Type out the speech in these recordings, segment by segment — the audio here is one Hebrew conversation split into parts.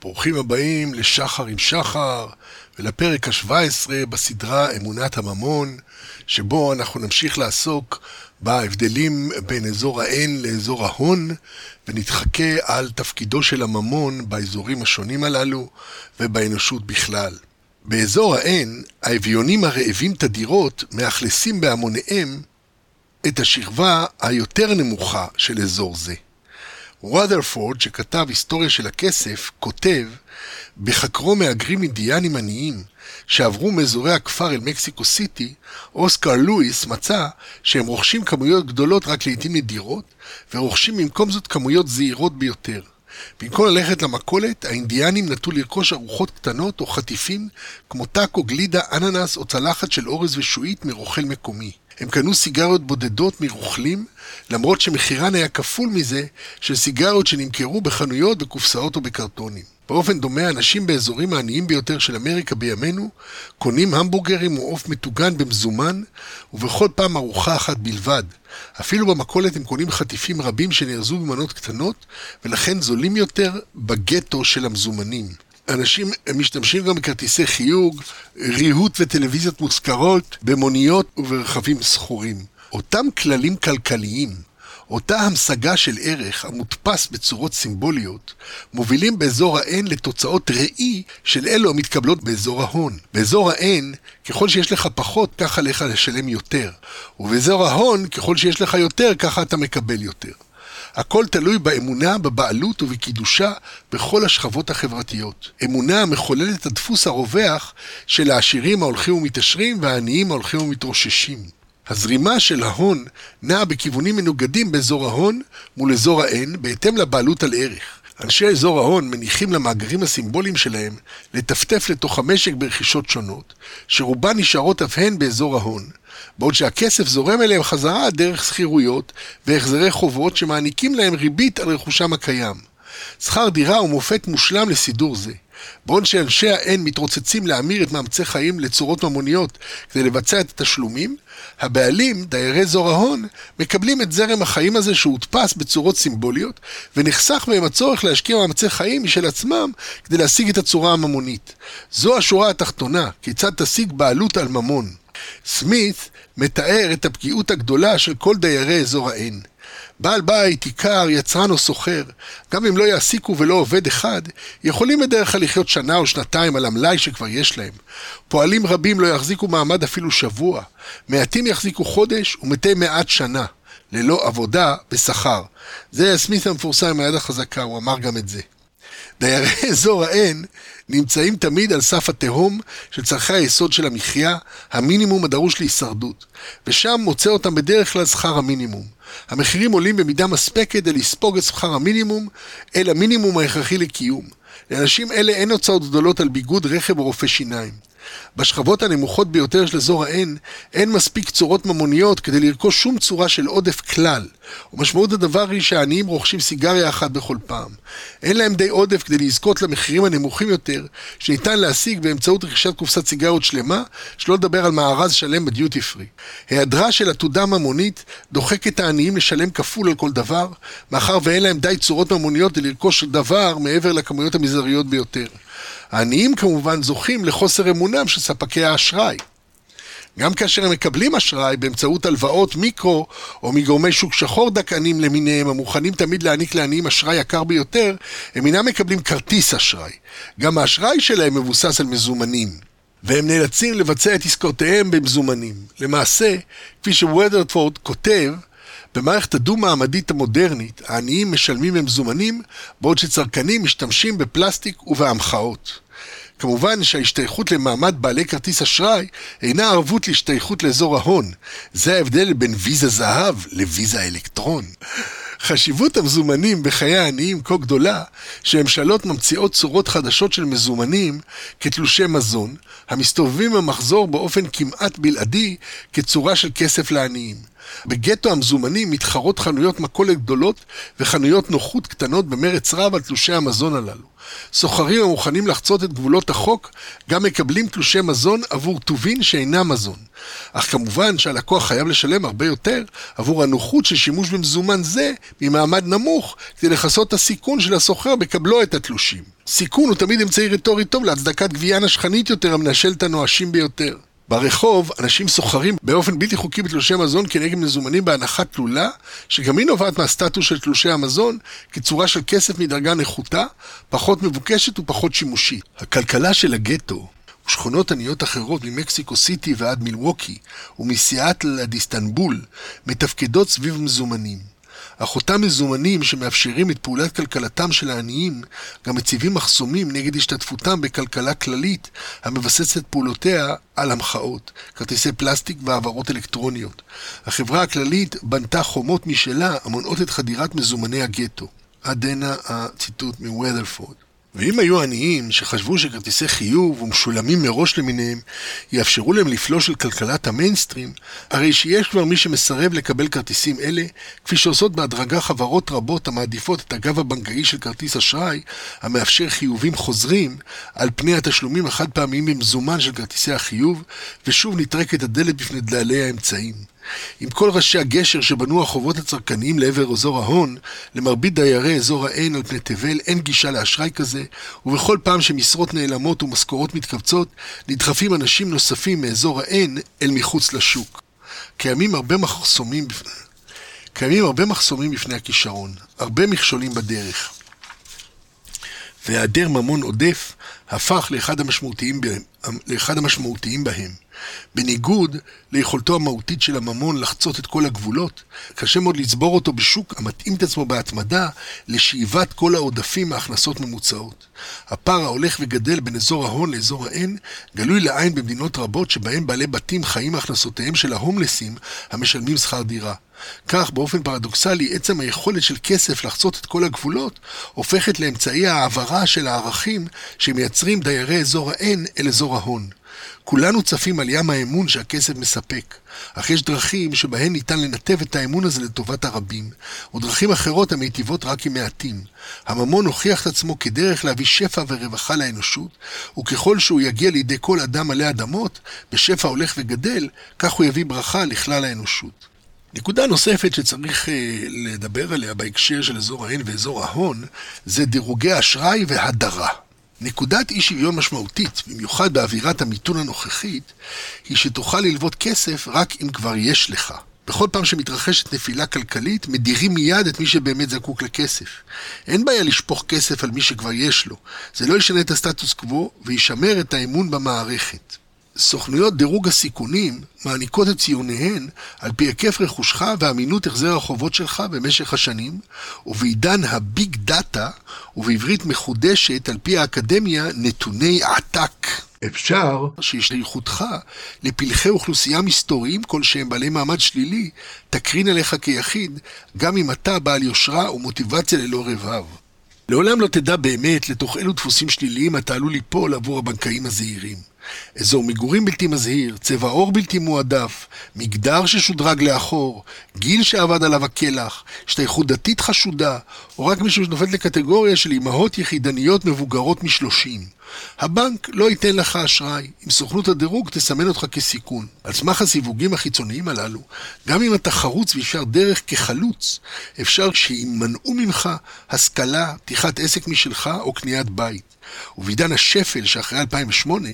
ברוכים הבאים לשחר עם שחר ולפרק ה-17 בסדרה אמונת הממון, שבו אנחנו נמשיך לעסוק בהבדלים בין אזור האין לאזור ההון, ונתחכה על תפקידו של הממון באזורים השונים הללו ובאנושות בכלל. באזור האין, האביונים הרעבים תדירות מאכלסים בהמוניהם את השכבה היותר נמוכה של אזור זה. רות'רפורד, שכתב היסטוריה של הכסף, כותב בחקרו מהגרים אינדיאנים עניים שעברו מאזורי הכפר אל מקסיקו סיטי, אוסקר לואיס מצא שהם רוכשים כמויות גדולות רק לעיתים נדירות, ורוכשים במקום זאת כמויות זעירות ביותר. במקום ללכת למכולת, האינדיאנים נטו לרכוש ארוחות קטנות או חטיפים כמו טאקו, גלידה, אננס או צלחת של אורז ושועית מרוכל מקומי. הם קנו סיגריות בודדות מרוכלים, למרות שמחירן היה כפול מזה של סיגריות שנמכרו בחנויות, בקופסאות או בקרטונים. באופן דומה, אנשים באזורים העניים ביותר של אמריקה בימינו קונים המבורגרים או עוף מטוגן במזומן, ובכל פעם ארוחה אחת בלבד. אפילו במכולת הם קונים חטיפים רבים שנארזו במנות קטנות, ולכן זולים יותר בגטו של המזומנים. אנשים משתמשים גם בכרטיסי חיוג, ריהוט וטלוויזיות מושכרות, במוניות וברכבים שכורים. אותם כללים כלכליים, אותה המשגה של ערך המודפס בצורות סימבוליות, מובילים באזור ה-N לתוצאות ראי של אלו המתקבלות באזור ההון. באזור ה-N, ככל שיש לך פחות, ככה לך לשלם יותר. ובאזור ההון, ככל שיש לך יותר, ככה אתה מקבל יותר. הכל תלוי באמונה, בבעלות ובקידושה בכל השכבות החברתיות. אמונה המחוללת את הדפוס הרווח של העשירים ההולכים ומתעשרים והעניים ההולכים ומתרוששים. הזרימה של ההון נעה בכיוונים מנוגדים באזור ההון מול אזור ה-N בהתאם לבעלות על ערך. אנשי אזור ההון מניחים למאגרים הסימבוליים שלהם לטפטף לתוך המשק ברכישות שונות, שרובן נשארות אף הן באזור ההון, בעוד שהכסף זורם אליהם חזרה דרך שכירויות והחזרי חובות שמעניקים להם ריבית על רכושם הקיים. שכר דירה הוא מופת מושלם לסידור זה. בעוד שאנשי ה-N מתרוצצים להמיר את מאמצי חיים לצורות ממוניות כדי לבצע את התשלומים, הבעלים, דיירי זור ההון, מקבלים את זרם החיים הזה שהודפס בצורות סימבוליות, ונחסך מהם הצורך להשקיע מאמצי חיים משל עצמם כדי להשיג את הצורה הממונית. זו השורה התחתונה, כיצד תשיג בעלות על ממון. סמית מתאר את הפגיעות הגדולה של כל דיירי אזור ה-N. בעל בית, עיקר, יצרן או סוחר, גם אם לא יעסיקו ולא עובד אחד, יכולים בדרך כלל לחיות שנה או שנתיים על המלאי שכבר יש להם. פועלים רבים לא יחזיקו מעמד אפילו שבוע. מעטים יחזיקו חודש ומתי מעט שנה, ללא עבודה בשכר. זה סמית המפורסם עם היד החזקה, הוא אמר גם את זה. דיירי אזור ה-N נמצאים תמיד על סף התהום של צרכי היסוד של המחיה, המינימום הדרוש להישרדות, ושם מוצא אותם בדרך כלל שכר המינימום. המחירים עולים במידה מספקת כדי לספוג את שכר המינימום אל המינימום ההכרחי לקיום. לאנשים אלה אין הוצאות גדולות על ביגוד, רכב או רופא שיניים. בשכבות הנמוכות ביותר של אזור ה-N אין מספיק צורות ממוניות כדי לרכוש שום צורה של עודף כלל. ומשמעות הדבר היא שהעניים רוכשים סיגריה אחת בכל פעם. אין להם די עודף כדי לזכות למחירים הנמוכים יותר שניתן להשיג באמצעות רכישת קופסת סיגריות שלמה, שלא לדבר על מארז שלם בדיוטי פרי. היעדרה של עתודה ממונית דוחק את העניים לשלם כפול על כל דבר, מאחר ואין להם די צורות ממוניות לרכוש דבר מעבר לכמויות המזעריות ביותר. העניים כמובן זוכים לחוסר אמונם של ספקי האשראי. גם כאשר הם מקבלים אשראי באמצעות הלוואות מיקרו או מגורמי שוק שחור דכאנים למיניהם המוכנים תמיד להעניק לעניים אשראי יקר ביותר, הם אינם מקבלים כרטיס אשראי. גם האשראי שלהם מבוסס על מזומנים. והם נאלצים לבצע את עסקאותיהם במזומנים. למעשה, כפי שוודרפורד כותב, במערכת הדו-מעמדית המודרנית, העניים משלמים במזומנים, בעוד שצרכנים משתמשים בפלסטיק ובהמחאות. כמובן שההשתייכות למעמד בעלי כרטיס אשראי אינה ערבות להשתייכות לאזור ההון. זה ההבדל בין ויזה זהב לוויזה אלקטרון. חשיבות המזומנים בחיי העניים כה גדולה, שממשלות ממציאות צורות חדשות של מזומנים כתלושי מזון, המסתובבים במחזור באופן כמעט בלעדי כצורה של כסף לעניים. בגטו המזומנים מתחרות חנויות מכולת גדולות וחנויות נוחות קטנות במרץ רב על תלושי המזון הללו. סוחרים המוכנים לחצות את גבולות החוק גם מקבלים תלושי מזון עבור טובין שאינם מזון. אך כמובן שהלקוח חייב לשלם הרבה יותר עבור הנוחות של שימוש במזומן זה ממעמד נמוך כדי לכסות את הסיכון של הסוחר בקבלו את התלושים. סיכון הוא תמיד אמצעי רטורי טוב להצדקת גבייה נשכנית יותר המנשל את הנואשים ביותר. ברחוב אנשים סוחרים באופן בלתי חוקי בתלושי מזון כנגד מזומנים בהנחה תלולה, שגם היא נובעת מהסטטוס של תלושי המזון כצורה של כסף מדרגה נחותה, פחות מבוקשת ופחות שימושית. הכלכלה של הגטו ושכונות עניות אחרות ממקסיקו סיטי ועד מילווקי ומסיאטל עד איסטנבול מתפקדות סביב מזומנים. אך אותם מזומנים שמאפשרים את פעולת כלכלתם של העניים, גם מציבים מחסומים נגד השתתפותם בכלכלה כללית, המבססת פעולותיה על המחאות, כרטיסי פלסטיק והעברות אלקטרוניות. החברה הכללית בנתה חומות משלה המונעות את חדירת מזומני הגטו. עד הנה הציטוט מוודרפורד. ואם היו עניים שחשבו שכרטיסי חיוב ומשולמים מראש למיניהם יאפשרו להם לפלוש של כלכלת המיינסטרים, הרי שיש כבר מי שמסרב לקבל כרטיסים אלה, כפי שעושות בהדרגה חברות רבות המעדיפות את הגב הבנקאי של כרטיס אשראי, המאפשר חיובים חוזרים, על פני התשלומים החד פעמיים במזומן של כרטיסי החיוב, ושוב נטרקת הדלת בפני דללי האמצעים. עם כל ראשי הגשר שבנו החובות הצרכניים לעבר אזור ההון, למרבית דיירי אזור העין על פני תבל אין גישה לאשראי כזה, ובכל פעם שמשרות נעלמות ומשכורות מתכווצות, נדחפים אנשים נוספים מאזור העין אל מחוץ לשוק. קיימים הרבה מחסומים. קיימים הרבה מחסומים בפני הכישרון, הרבה מכשולים בדרך. והיעדר ממון עודף הפך לאחד המשמעותיים. לאחד המשמעותיים בהם. בניגוד ליכולתו המהותית של הממון לחצות את כל הגבולות, קשה מאוד לצבור אותו בשוק המתאים את עצמו בהתמדה לשאיבת כל העודפים מהכנסות ממוצעות. הפער ההולך וגדל בין אזור ההון לאזור האין גלוי לעין במדינות רבות שבהן בעלי בתים חיים מהכנסותיהם של ההומלסים המשלמים שכר דירה. כך, באופן פרדוקסלי, עצם היכולת של כסף לחצות את כל הגבולות, הופכת לאמצעי ההעברה של הערכים שמייצרים דיירי אזור ה-N אל אזור ההון. כולנו צפים על ים האמון שהכסף מספק, אך יש דרכים שבהן ניתן לנתב את האמון הזה לטובת הרבים, ודרכים אחרות המיטיבות רק עם מעטים. הממון הוכיח את עצמו כדרך להביא שפע ורווחה לאנושות, וככל שהוא יגיע לידי כל אדם עלי אדמות, בשפע הולך וגדל, כך הוא יביא ברכה לכלל האנושות. נקודה נוספת שצריך uh, לדבר עליה בהקשר של אזור ההן ואזור ההון, זה דירוגי אשראי והדרה. נקודת אי שוויון משמעותית, במיוחד באווירת המיתון הנוכחית, היא שתוכל ללוות כסף רק אם כבר יש לך. בכל פעם שמתרחשת נפילה כלכלית, מדירים מיד את מי שבאמת זקוק לכסף. אין בעיה לשפוך כסף על מי שכבר יש לו. זה לא ישנה את הסטטוס קוו וישמר את האמון במערכת. סוכנויות דירוג הסיכונים מעניקות את ציוניהן על פי היקף רכושך ואמינות החזר החובות שלך במשך השנים, ובעידן הביג דאטה, ובעברית מחודשת על פי האקדמיה, נתוני עתק. אפשר שהשתייכותך לפלחי אוכלוסייה מסתוריים כלשהם בעלי מעמד שלילי, תקרין עליך כיחיד, גם אם אתה בעל יושרה ומוטיבציה ללא רבב. לעולם לא תדע באמת לתוך אילו דפוסים שליליים אתה עלול ליפול עבור הבנקאים הזהירים. אזור מגורים בלתי מזהיר, צבע עור בלתי מועדף, מגדר ששודרג לאחור, גיל שאבד עליו הקלח, השתייכות דתית חשודה, או רק מישהו שנופל לקטגוריה של אמהות יחידניות מבוגרות משלושים. הבנק לא ייתן לך אשראי, אם סוכנות הדירוג תסמן אותך כסיכון. על סמך הסיווגים החיצוניים הללו, גם אם אתה חרוץ וישר דרך כחלוץ, אפשר שימנעו ממך השכלה, פתיחת עסק משלך או קניית בית. ובעידן השפל שאחרי 2008,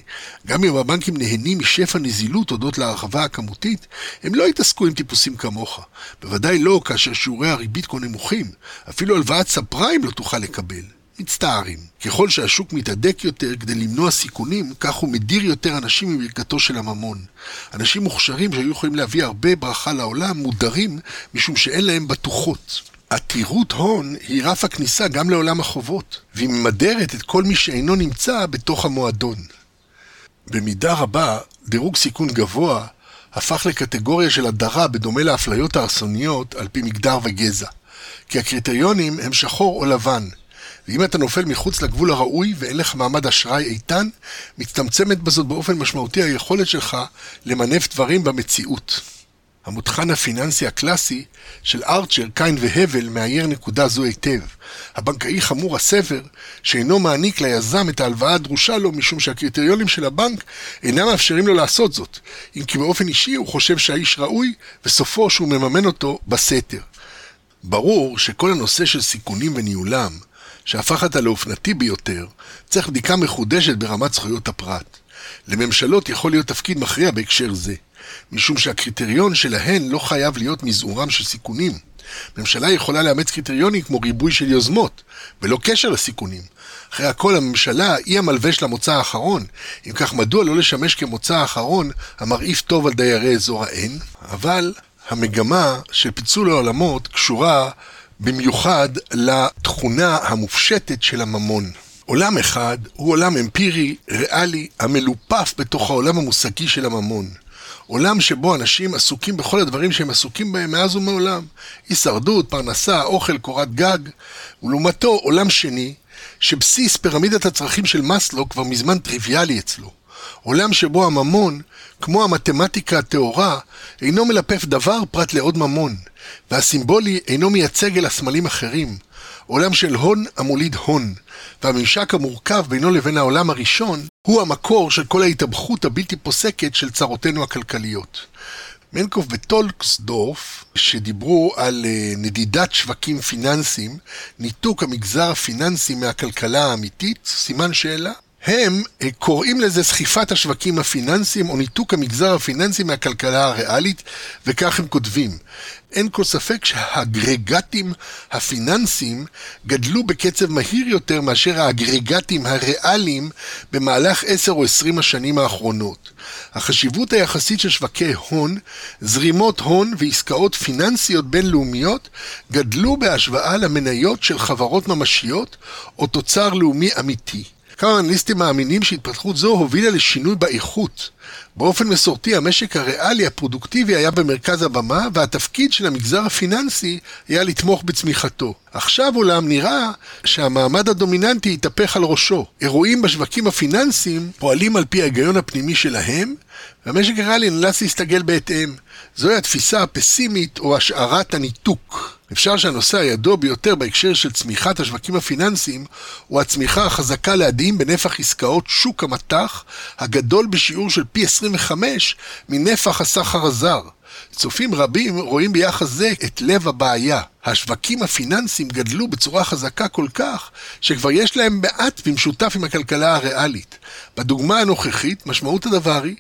גם אם הבנקים נהנים משפע נזילות הודות להרחבה הכמותית, הם לא יתעסקו עם טיפוסים כמוך. בוודאי לא כאשר שיעורי הריבית כה נמוכים. אפילו הלוואת ספריים לא תוכל לקבל. מצטערים. ככל שהשוק מתהדק יותר כדי למנוע סיכונים, כך הוא מדיר יותר אנשים מברכתו של הממון. אנשים מוכשרים שהיו יכולים להביא הרבה ברכה לעולם, מודרים משום שאין להם בטוחות. עתירות הון היא רף הכניסה גם לעולם החובות, והיא ממדרת את כל מי שאינו נמצא בתוך המועדון. במידה רבה, דירוג סיכון גבוה הפך לקטגוריה של הדרה בדומה לאפליות ההרסוניות על פי מגדר וגזע. כי הקריטריונים הם שחור או לבן, ואם אתה נופל מחוץ לגבול הראוי ואין לך מעמד אשראי איתן, מצטמצמת בזאת באופן משמעותי היכולת שלך למנף דברים במציאות. המותחן הפיננסי הקלאסי של ארצ'ר, קיין והבל מאייר נקודה זו היטב. הבנקאי חמור הסבר שאינו מעניק ליזם את ההלוואה הדרושה לו משום שהקריטריונים של הבנק אינם מאפשרים לו לעשות זאת, אם כי באופן אישי הוא חושב שהאיש ראוי וסופו שהוא מממן אותו בסתר. ברור שכל הנושא של סיכונים וניהולם, שהפך עתה לאופנתי ביותר, צריך בדיקה מחודשת ברמת זכויות הפרט. לממשלות יכול להיות תפקיד מכריע בהקשר זה, משום שהקריטריון שלהן לא חייב להיות מזעורם של סיכונים. ממשלה יכולה לאמץ קריטריונים כמו ריבוי של יוזמות, ולא קשר לסיכונים. אחרי הכל הממשלה היא המלווה של המוצא האחרון. אם כך, מדוע לא לשמש כמוצא האחרון המרעיף טוב על דיירי אזור ה-N? אבל המגמה של פיצול העולמות קשורה במיוחד לתכונה המופשטת של הממון. עולם אחד הוא עולם אמפירי, ריאלי, המלופף בתוך העולם המושגי של הממון. עולם שבו אנשים עסוקים בכל הדברים שהם עסוקים בהם מאז ומעולם. הישרדות, פרנסה, אוכל, קורת גג. ולעומתו עולם שני, שבסיס פירמידת הצרכים של מאסלו כבר מזמן טריוויאלי אצלו. עולם שבו הממון, כמו המתמטיקה הטהורה, אינו מלפף דבר פרט לעוד ממון, והסימבולי אינו מייצג אל הסמלים אחרים. עולם של הון המוליד הון, והממשק המורכב בינו לבין העולם הראשון הוא המקור של כל ההתאבכות הבלתי פוסקת של צרותינו הכלכליות. מנקוף וטולקסדורף, שדיברו על אה, נדידת שווקים פיננסיים, ניתוק המגזר הפיננסי מהכלכלה האמיתית, סימן שאלה, הם אה, קוראים לזה סחיפת השווקים הפיננסיים או ניתוק המגזר הפיננסי מהכלכלה הריאלית, וכך הם כותבים: אין כל ספק שהאגרגטים הפיננסיים גדלו בקצב מהיר יותר מאשר האגרגטים הריאליים במהלך עשר או עשרים השנים האחרונות. החשיבות היחסית של שווקי הון, זרימות הון ועסקאות פיננסיות בינלאומיות גדלו בהשוואה למניות של חברות ממשיות או תוצר לאומי אמיתי. כמה אנליסטים מאמינים שהתפתחות זו הובילה לשינוי באיכות. באופן מסורתי המשק הריאלי הפרודוקטיבי היה במרכז הבמה והתפקיד של המגזר הפיננסי היה לתמוך בצמיחתו. עכשיו אולם נראה שהמעמד הדומיננטי התהפך על ראשו. אירועים בשווקים הפיננסיים פועלים על פי ההיגיון הפנימי שלהם והמשק הריאלי נאלץ להסתגל בהתאם. זוהי התפיסה הפסימית או השערת הניתוק. אפשר שהנושא הידוע ביותר בהקשר של צמיחת השווקים הפיננסיים הוא הצמיחה החזקה להדהים בנפח עסקאות שוק המטח הגדול בשיעור של פי 25 מנפח הסחר הזר. צופים רבים רואים ביחס זה את לב הבעיה. השווקים הפיננסיים גדלו בצורה חזקה כל כך, שכבר יש להם מעט במשותף עם הכלכלה הריאלית. בדוגמה הנוכחית, משמעות הדבר היא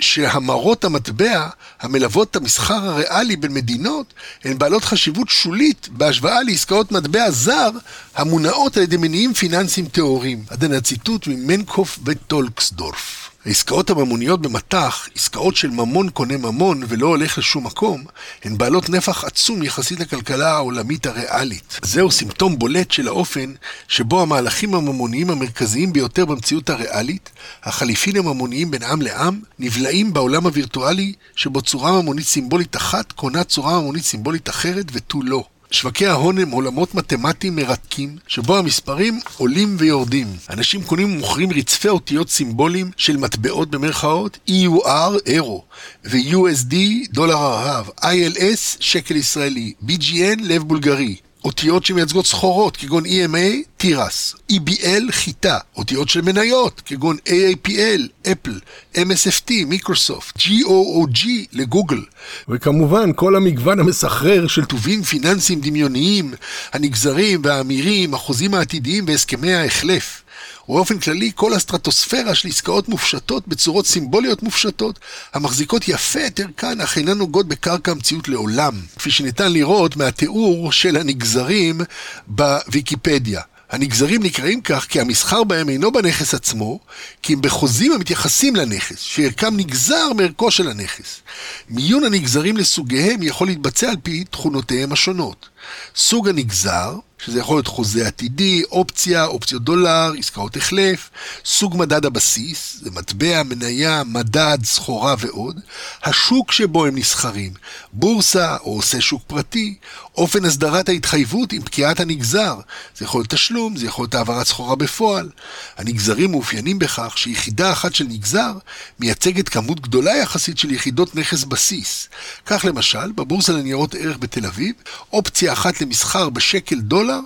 שהמרות המטבע המלוות את המסחר הריאלי בין מדינות הן בעלות חשיבות שולית בהשוואה לעסקאות מטבע זר המונעות על ידי מניעים פיננסיים טהורים. עד הנה הציטוט ממנקוף וטולקסדורף. העסקאות הממוניות במטח, עסקאות של ממון קונה ממון ולא הולך לשום מקום, הן בעלות נפח עצום יחסית לכלכלה העולמית הריאלית. זהו סימפטום בולט של האופן שבו המהלכים הממוניים המרכזיים ביותר במציאות הריאלית, החליפין הממוניים בין עם לעם, נבלעים בעולם הווירטואלי שבו צורה ממונית סימבולית אחת קונה צורה ממונית סימבולית אחרת ותו לא. שווקי ההון הם עולמות מתמטיים מרתקים, שבו המספרים עולים ויורדים. אנשים קונים ומוכרים רצפי אותיות סימבוליים של מטבעות במרכאות, EUR, אירו, ו-USD, דולר הרהב, ILS, שקל ישראלי, BGN, לב בולגרי, אותיות שמייצגות סחורות, כגון EMA, תירס, EBL, חיטה, אותיות של מניות, כגון AAPL, אפל, MSFT, מיקרוסופט, GOOG לגוגל, וכמובן כל המגוון המסחרר של טובין פיננסיים דמיוניים, הנגזרים והאמירים, החוזים העתידיים והסכמי ההחלף. ובאופן כללי כל הסטרטוספירה של עסקאות מופשטות בצורות סימבוליות מופשטות, המחזיקות יפה את ערכן, אך אינן נוגעות בקרקע המציאות לעולם, כפי שניתן לראות מהתיאור של הנגזרים בוויקיפדיה. הנגזרים נקראים כך כי המסחר בהם אינו בנכס עצמו, כי הם בחוזים המתייחסים לנכס, שערכם נגזר מערכו של הנכס. מיון הנגזרים לסוגיהם יכול להתבצע על פי תכונותיהם השונות. סוג הנגזר, שזה יכול להיות חוזה עתידי, אופציה, אופציות דולר, עסקאות החלף, סוג מדד הבסיס, זה מטבע, מניה, מדד, סחורה ועוד, השוק שבו הם נסחרים, בורסה או עושה שוק פרטי, אופן הסדרת ההתחייבות עם פקיעת הנגזר. זה יכול להיות תשלום, זה יכול להיות העברת סחורה בפועל. הנגזרים מאופיינים בכך שיחידה אחת של נגזר מייצגת כמות גדולה יחסית של יחידות נכס בסיס. כך למשל, בבורסה לניירות ערך בתל אביב, אופציה אחת למסחר בשקל דולר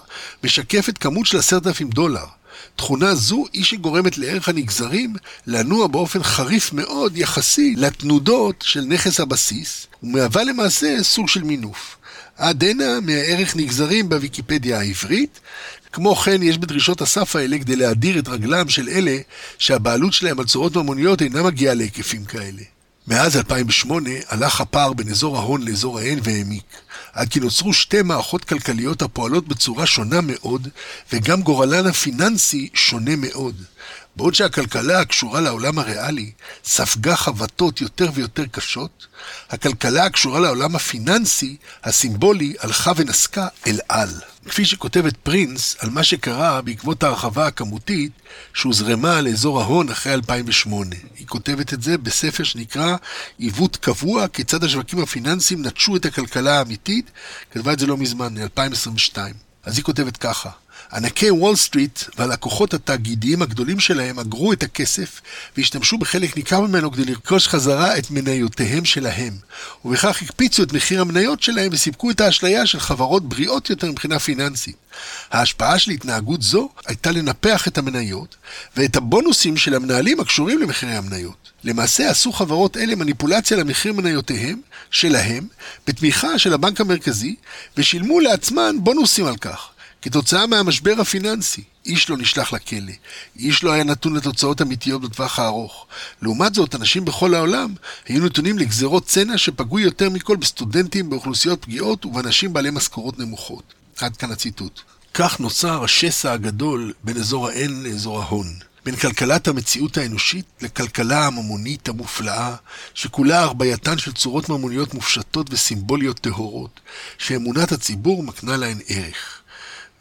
משקפת כמות של עשרת אלפים דולר. תכונה זו היא שגורמת לערך הנגזרים לנוע באופן חריף מאוד יחסי לתנודות של נכס הבסיס, ומהווה למעשה סוג של מינוף. עד הנה מהערך נגזרים בוויקיפדיה העברית. כמו כן, יש בדרישות הסף האלה כדי להדיר את רגלם של אלה שהבעלות שלהם על צורות ממוניות אינה מגיעה להיקפים כאלה. מאז 2008 הלך הפער בין אזור ההון לאזור ההן והעמיק, עד כי נוצרו שתי מערכות כלכליות הפועלות בצורה שונה מאוד, וגם גורלן הפיננסי שונה מאוד. בעוד שהכלכלה הקשורה לעולם הריאלי ספגה חבטות יותר ויותר קשות, הכלכלה הקשורה לעולם הפיננסי, הסימבולי, הלכה ונסקה אל על. כפי שכותבת פרינס על מה שקרה בעקבות ההרחבה הכמותית שהוזרמה לאזור ההון אחרי 2008. היא כותבת את זה בספר שנקרא עיוות קבוע, כיצד השווקים הפיננסיים נטשו את הכלכלה האמיתית, כתבה את זה לא מזמן, מ-2022. אז היא כותבת ככה: ענקי וול סטריט והלקוחות התאגידיים הגדולים שלהם אגרו את הכסף והשתמשו בחלק ניכר ממנו כדי לרכוש חזרה את מניותיהם שלהם, ובכך הקפיצו את מחיר המניות שלהם וסיפקו את האשליה של חברות בריאות יותר מבחינה פיננסית. ההשפעה של התנהגות זו הייתה לנפח את המניות ואת הבונוסים של המנהלים הקשורים למחירי המניות. למעשה עשו חברות אלה מניפולציה למחיר מניותיהם, שלהם, בתמיכה של הבנק המרכזי, ושילמו לעצמן בונוסים על כך. כתוצאה מהמשבר הפיננסי, איש לא נשלח לכלא, איש לא היה נתון לתוצאות אמיתיות בטווח הארוך. לעומת זאת, אנשים בכל העולם היו נתונים לגזרות צנע שפגעו יותר מכל בסטודנטים, באוכלוסיות פגיעות ובאנשים בעלי משכורות נמוכות. עד כאן הציטוט. כך נוצר השסע הגדול בין אזור האין לאזור ההון. בין כלכלת המציאות האנושית לכלכלה הממונית המופלאה, שכולה הרבייתן של צורות ממוניות מופשטות וסימבוליות טהורות, שאמונת הציבור מקנה להן ערך.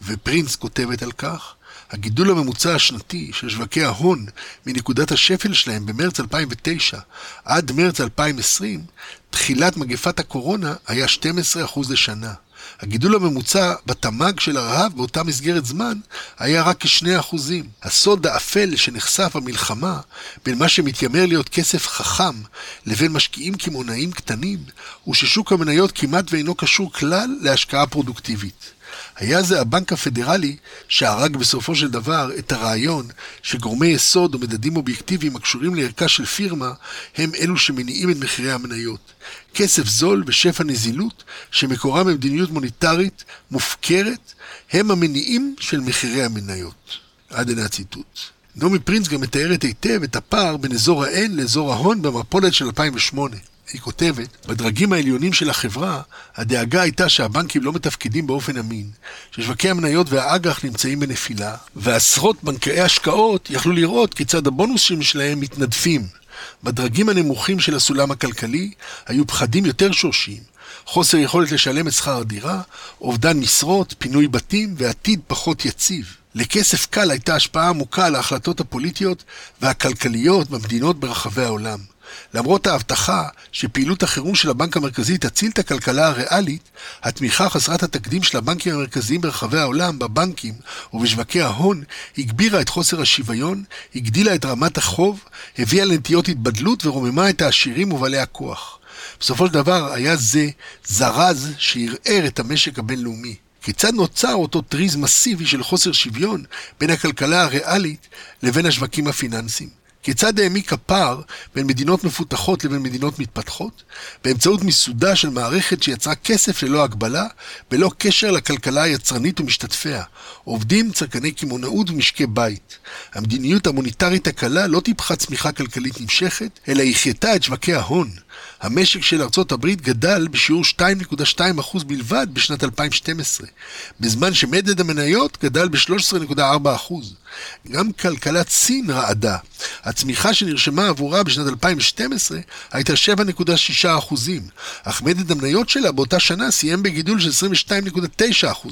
ופרינס כותבת על כך, הגידול הממוצע השנתי של שווקי ההון מנקודת השפל שלהם במרץ 2009 עד מרץ 2020, תחילת מגפת הקורונה היה 12% לשנה. הגידול הממוצע בתמ"ג של הרהב באותה מסגרת זמן היה רק כ-2%. הסוד האפל שנחשף במלחמה בין מה שמתיימר להיות כסף חכם לבין משקיעים קמעונאים קטנים, הוא ששוק המניות כמעט ואינו קשור כלל להשקעה פרודוקטיבית. היה זה הבנק הפדרלי שהרג בסופו של דבר את הרעיון שגורמי יסוד או מדדים אובייקטיביים הקשורים לערכה של פירמה הם אלו שמניעים את מחירי המניות. כסף זול ושפע נזילות שמקורם במדיניות מוניטרית מופקרת הם המניעים של מחירי המניות. עד הנה הציטוט. נעמי פרינס גם מתארת היטב את הפער בין אזור ה-N לאזור ההון במפולת של 2008. היא כותבת, בדרגים העליונים של החברה, הדאגה הייתה שהבנקים לא מתפקדים באופן אמין, ששווקי המניות והאג"ח נמצאים בנפילה, ועשרות בנקאי השקעות יכלו לראות כיצד הבונוסים שלהם מתנדפים. בדרגים הנמוכים של הסולם הכלכלי היו פחדים יותר שורשיים, חוסר יכולת לשלם את שכר הדירה, אובדן משרות, פינוי בתים ועתיד פחות יציב. לכסף קל הייתה השפעה עמוקה על ההחלטות הפוליטיות והכלכליות במדינות ברחבי העולם. למרות ההבטחה שפעילות החירום של הבנק המרכזי תציל את הכלכלה הריאלית, התמיכה חסרת התקדים של הבנקים המרכזיים ברחבי העולם, בבנקים ובשווקי ההון, הגבירה את חוסר השוויון, הגדילה את רמת החוב, הביאה לנטיות התבדלות ורוממה את העשירים ובעלי הכוח. בסופו של דבר היה זה זרז שערער את המשק הבינלאומי. כיצד נוצר אותו טריז מסיבי של חוסר שוויון בין הכלכלה הריאלית לבין השווקים הפיננסיים? כיצד העמיק הפער בין מדינות מפותחות לבין מדינות מתפתחות? באמצעות מיסודה של מערכת שיצרה כסף ללא הגבלה, בלא קשר לכלכלה היצרנית ומשתתפיה, עובדים, צרכני קמעונאות ומשקי בית. המדיניות המוניטרית הקלה לא טיפחה צמיחה כלכלית נמשכת, אלא החייתה את שווקי ההון. המשק של ארצות הברית גדל בשיעור 2.2% בלבד בשנת 2012, בזמן שמדד המניות גדל ב-13.4%. גם כלכלת סין רעדה. הצמיחה שנרשמה עבורה בשנת 2012 הייתה 7.6%, אך מדד המניות שלה באותה שנה סיים בגידול של 22.9%.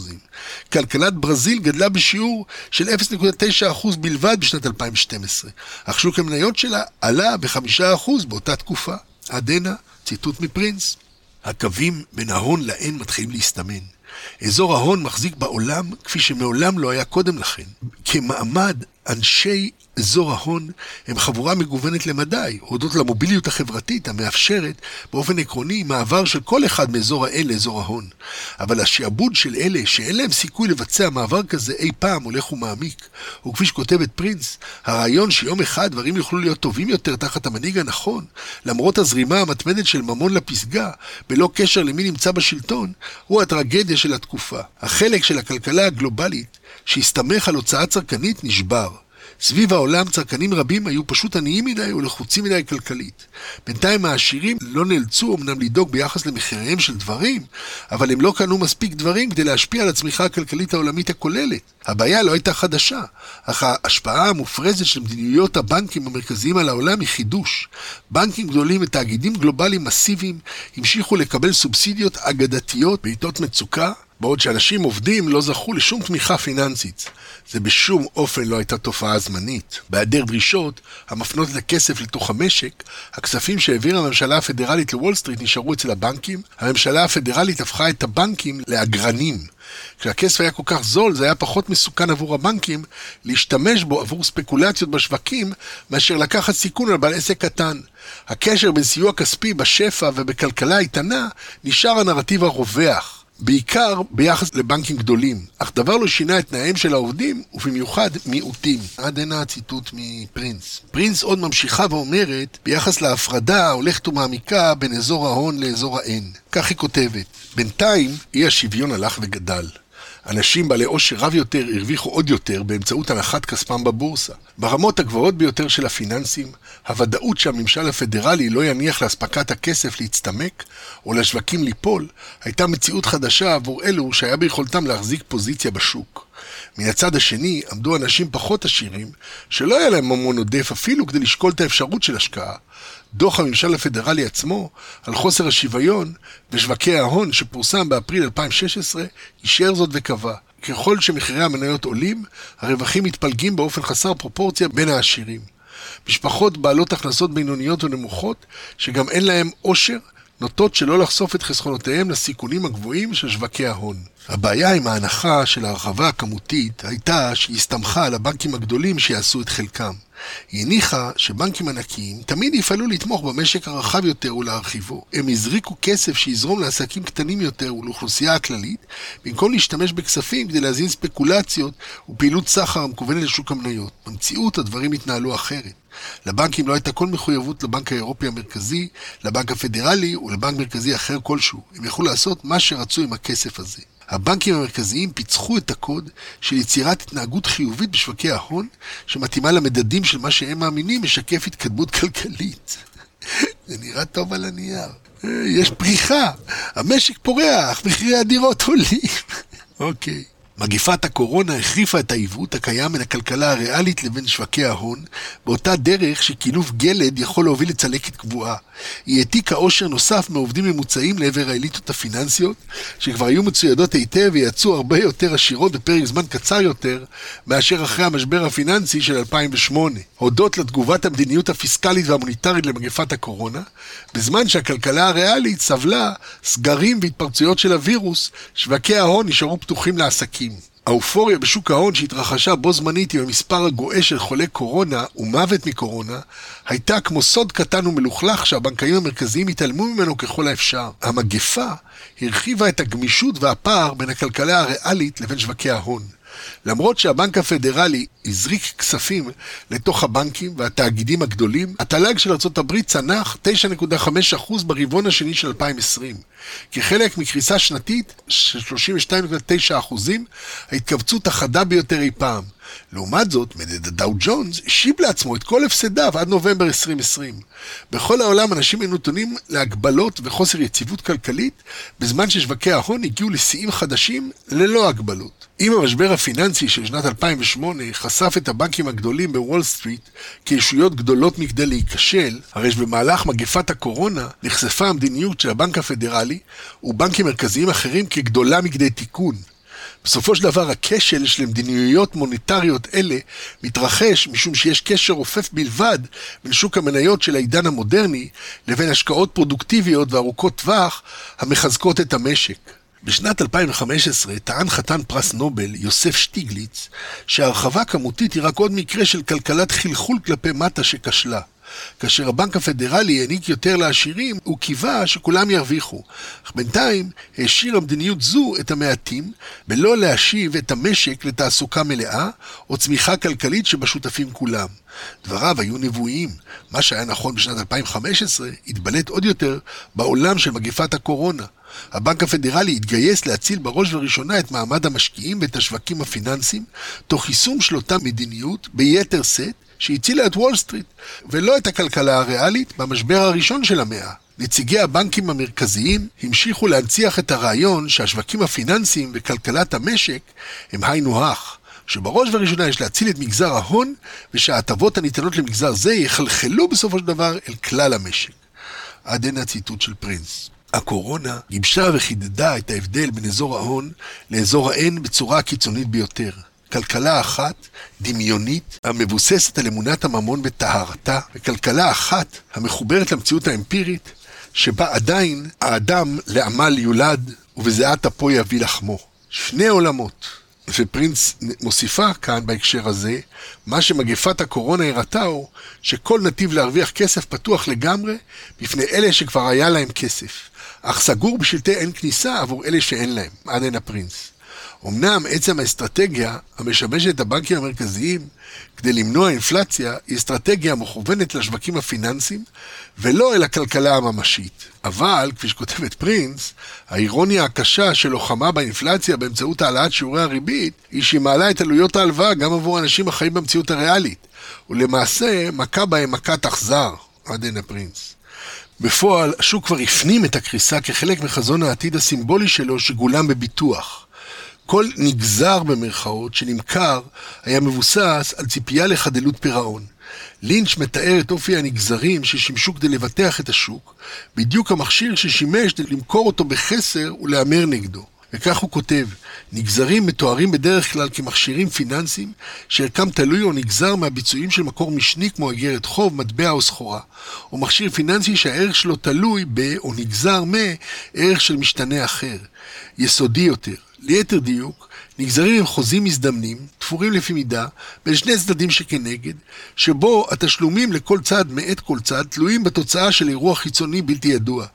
כלכלת ברזיל גדלה בשיעור של 0.9% בלבד בשנת 2012, אך שוק המניות שלה עלה ב-5% באותה תקופה. עד הנה, ציטוט מפרינס. הקווים בין ההון לאין מתחילים להסתמן. אזור ההון מחזיק בעולם כפי שמעולם לא היה קודם לכן. כמעמד, אנשי אזור ההון הם חבורה מגוונת למדי, הודות למוביליות החברתית המאפשרת באופן עקרוני מעבר של כל אחד מאזור האל לאזור ההון. אבל השעבוד של אלה שאין להם סיכוי לבצע מעבר כזה אי פעם הולך ומעמיק. וכפי שכותבת פרינס, הרעיון שיום אחד דברים יוכלו להיות טובים יותר תחת המנהיג הנכון, למרות הזרימה המתמדת של ממון לפסגה, בלא קשר למי נמצא בשלטון, הוא הטרגדיה של התקופה. החלק של הכלכלה הגלובלית שהסתמך על הוצאה צרכנית נשבר. סביב העולם צרכנים רבים היו פשוט עניים מדי ולחוצים מדי כלכלית. בינתיים העשירים לא נאלצו אמנם לדאוג ביחס למחיריהם של דברים, אבל הם לא קנו מספיק דברים כדי להשפיע על הצמיחה הכלכלית העולמית הכוללת. הבעיה לא הייתה חדשה, אך ההשפעה המופרזת של מדיניות הבנקים המרכזיים על העולם היא חידוש. בנקים גדולים ותאגידים גלובליים מסיביים המשיכו לקבל סובסידיות אגדתיות בעיתות מצוקה, בעוד שאנשים עובדים לא זכו לשום תמיכה פיננסית. זה בשום אופן לא הייתה תופעה זמנית. בהיעדר דרישות המפנות את הכסף לתוך המשק, הכספים שהעבירה הממשלה הפדרלית לוול סטריט נשארו אצל הבנקים, הממשלה הפדרלית הפכה את הבנקים לאגרנים. כשהכסף היה כל כך זול, זה היה פחות מסוכן עבור הבנקים להשתמש בו עבור ספקולציות בשווקים, מאשר לקחת סיכון על בעל עסק קטן. הקשר בין סיוע כספי בשפע ובכלכלה איתנה נשאר הנרטיב הרווח. בעיקר ביחס לבנקים גדולים, אך דבר לא שינה את תנאיהם של העובדים, ובמיוחד מיעוטים. עד הנה הציטוט מפרינס. פרינס עוד ממשיכה ואומרת, ביחס להפרדה ההולכת ומעמיקה בין אזור ההון לאזור האין. כך היא כותבת: בינתיים אי השוויון הלך וגדל. אנשים בעלי עושר רב יותר הרוויחו עוד יותר באמצעות הנחת כספם בבורסה. ברמות הגבוהות ביותר של הפיננסים, הוודאות שהממשל הפדרלי לא יניח לאספקת הכסף להצטמק או לשווקים ליפול, הייתה מציאות חדשה עבור אלו שהיה ביכולתם להחזיק פוזיציה בשוק. מן הצד השני עמדו אנשים פחות עשירים, שלא היה להם ממון עודף אפילו כדי לשקול את האפשרות של השקעה. דוח הממשל הפדרלי עצמו על חוסר השוויון בשווקי ההון שפורסם באפריל 2016 אישר זאת וקבע ככל שמחירי המניות עולים, הרווחים מתפלגים באופן חסר פרופורציה בין העשירים. משפחות בעלות הכנסות בינוניות ונמוכות, שגם אין להן עושר, נוטות שלא לחשוף את חסכונותיהם לסיכונים הגבוהים של שווקי ההון. הבעיה עם ההנחה של ההרחבה הכמותית הייתה שהיא הסתמכה על הבנקים הגדולים שיעשו את חלקם. היא הניחה שבנקים ענקיים תמיד יפעלו לתמוך במשק הרחב יותר ולהרחיבו. הם הזריקו כסף שיזרום לעסקים קטנים יותר ולאוכלוסייה הכללית, במקום להשתמש בכספים כדי להזין ספקולציות ופעילות סחר המכוונת לשוק המניות. במציאות הדברים התנהלו אחרת. לבנקים לא הייתה כל מחויבות לבנק האירופי המרכזי, לבנק הפדרלי ולבנק מרכזי אחר כלשהו. הם יכלו לעשות מה שרצו עם הכסף הזה. הבנקים המרכזיים פיצחו את הקוד של יצירת התנהגות חיובית בשווקי ההון, שמתאימה למדדים של מה שהם מאמינים משקף התקדמות כלכלית. זה נראה טוב על הנייר. יש פריחה, המשק פורח, מחירי הדירות עולים. אוקיי. okay. מגיפת הקורונה החריפה את העיוות הקיים בין הכלכלה הריאלית לבין שווקי ההון, באותה דרך שכינוף גלד יכול להוביל לצלקת קבועה. היא העתיקה עושר נוסף מעובדים ממוצעים לעבר האליטות הפיננסיות, שכבר היו מצוידות היטב ויצאו הרבה יותר עשירות בפרק זמן קצר יותר, מאשר אחרי המשבר הפיננסי של 2008. הודות לתגובת המדיניות הפיסקלית והמוניטרית למגפת הקורונה, בזמן שהכלכלה הריאלית סבלה סגרים והתפרצויות של הווירוס, שווקי ההון נשארו פתוחים לעסקים. האופוריה בשוק ההון שהתרחשה בו זמנית עם המספר הגואה של חולי קורונה ומוות מקורונה, הייתה כמו סוד קטן ומלוכלך שהבנקאים המרכזיים התעלמו ממנו ככל האפשר. המגפה הרחיבה את הגמישות והפער בין הכלכלה הריאלית לבין שווקי ההון. למרות שהבנק הפדרלי הזריק כספים לתוך הבנקים והתאגידים הגדולים, התל"ג של ארה"ב צנח 9.5% ברבעון השני של 2020. כחלק מקריסה שנתית של 32.9%, ההתכווצות החדה ביותר אי פעם. לעומת זאת, מדד הדאו ג'ונס השיב לעצמו את כל הפסדיו עד נובמבר 2020. בכל העולם אנשים היו נתונים להגבלות וחוסר יציבות כלכלית, בזמן ששווקי ההון הגיעו לשיאים חדשים ללא הגבלות. אם המשבר הפיננסי של שנת 2008 חשף את הבנקים הגדולים בוול סטריט כישויות גדולות מכדי להיכשל, הרי שבמהלך מגפת הקורונה נחשפה המדיניות של הבנק הפדרלי ובנקים מרכזיים אחרים כגדולה מכדי תיקון. בסופו של דבר הכשל של מדיניות מוניטריות אלה מתרחש משום שיש קשר רופף בלבד בין שוק המניות של העידן המודרני לבין השקעות פרודוקטיביות וארוכות טווח המחזקות את המשק. בשנת 2015 טען חתן פרס נובל, יוסף שטיגליץ, שהרחבה כמותית היא רק עוד מקרה של כלכלת חלחול כלפי מטה שכשלה. כאשר הבנק הפדרלי העניק יותר לעשירים, הוא קיווה שכולם ירוויחו. אך בינתיים העשירה מדיניות זו את המעטים, בלא להשיב את המשק לתעסוקה מלאה, או צמיחה כלכלית שבשותפים כולם. דבריו היו נבואיים. מה שהיה נכון בשנת 2015, התבלט עוד יותר בעולם של מגפת הקורונה. הבנק הפדרלי התגייס להציל בראש ובראשונה את מעמד המשקיעים ואת השווקים הפיננסיים, תוך יישום של אותה מדיניות ביתר שאת, שהצילה את וול סטריט, ולא את הכלכלה הריאלית במשבר הראשון של המאה. נציגי הבנקים המרכזיים המשיכו להנציח את הרעיון שהשווקים הפיננסיים וכלכלת המשק הם היינו הך, שבראש ובראשונה יש להציל את מגזר ההון, ושההטבות הניתנות למגזר זה יחלחלו בסופו של דבר אל כלל המשק. עד הנה הציטוט של פרינס. הקורונה גיבשה וחידדה את ההבדל בין אזור ההון לאזור האין בצורה הקיצונית ביותר. כלכלה אחת, דמיונית, המבוססת על אמונת הממון בטהרתה, וכלכלה אחת, המחוברת למציאות האמפירית, שבה עדיין האדם לעמל יולד, ובזיעת אפו יביא לחמו. שני עולמות. ופרינס מוסיפה כאן בהקשר הזה, מה שמגפת הקורונה הראתה הוא שכל נתיב להרוויח כסף פתוח לגמרי בפני אלה שכבר היה להם כסף, אך סגור בשלטי אין כניסה עבור אלה שאין להם, עד הנה פרינס. אמנם עצם האסטרטגיה המשמשת את הבנקים המרכזיים כדי למנוע אינפלציה היא אסטרטגיה מכוונת לשווקים הפיננסיים ולא אל הכלכלה הממשית. אבל, כפי שכותבת פרינס, האירוניה הקשה של לוחמה באינפלציה באמצעות העלאת שיעורי הריבית היא שהיא מעלה את עלויות ההלוואה גם עבור אנשים החיים במציאות הריאלית, ולמעשה מכה בהם מכת אכזר, עד הנה פרינס. בפועל, השוק כבר הפנים את הקריסה כחלק מחזון העתיד הסימבולי שלו שגולם בביטוח. כל נגזר במרכאות שנמכר היה מבוסס על ציפייה לחדלות פירעון. לינץ' מתאר את אופי הנגזרים ששימשו כדי לבטח את השוק, בדיוק המכשיר ששימש כדי למכור אותו בחסר ולהמר נגדו. וכך הוא כותב, נגזרים מתוארים בדרך כלל כמכשירים פיננסיים שערכם תלוי או נגזר מהביצועים של מקור משני כמו אגרת חוב, מטבע או סחורה, או מכשיר פיננסי שהערך שלו תלוי ב, או נגזר מערך של משתנה אחר, יסודי יותר. ליתר דיוק, נגזרים הם חוזים מזדמנים, תפורים לפי מידה, בין שני צדדים שכנגד, שבו התשלומים לכל צד מאת כל צד תלויים בתוצאה של אירוע חיצוני בלתי ידוע,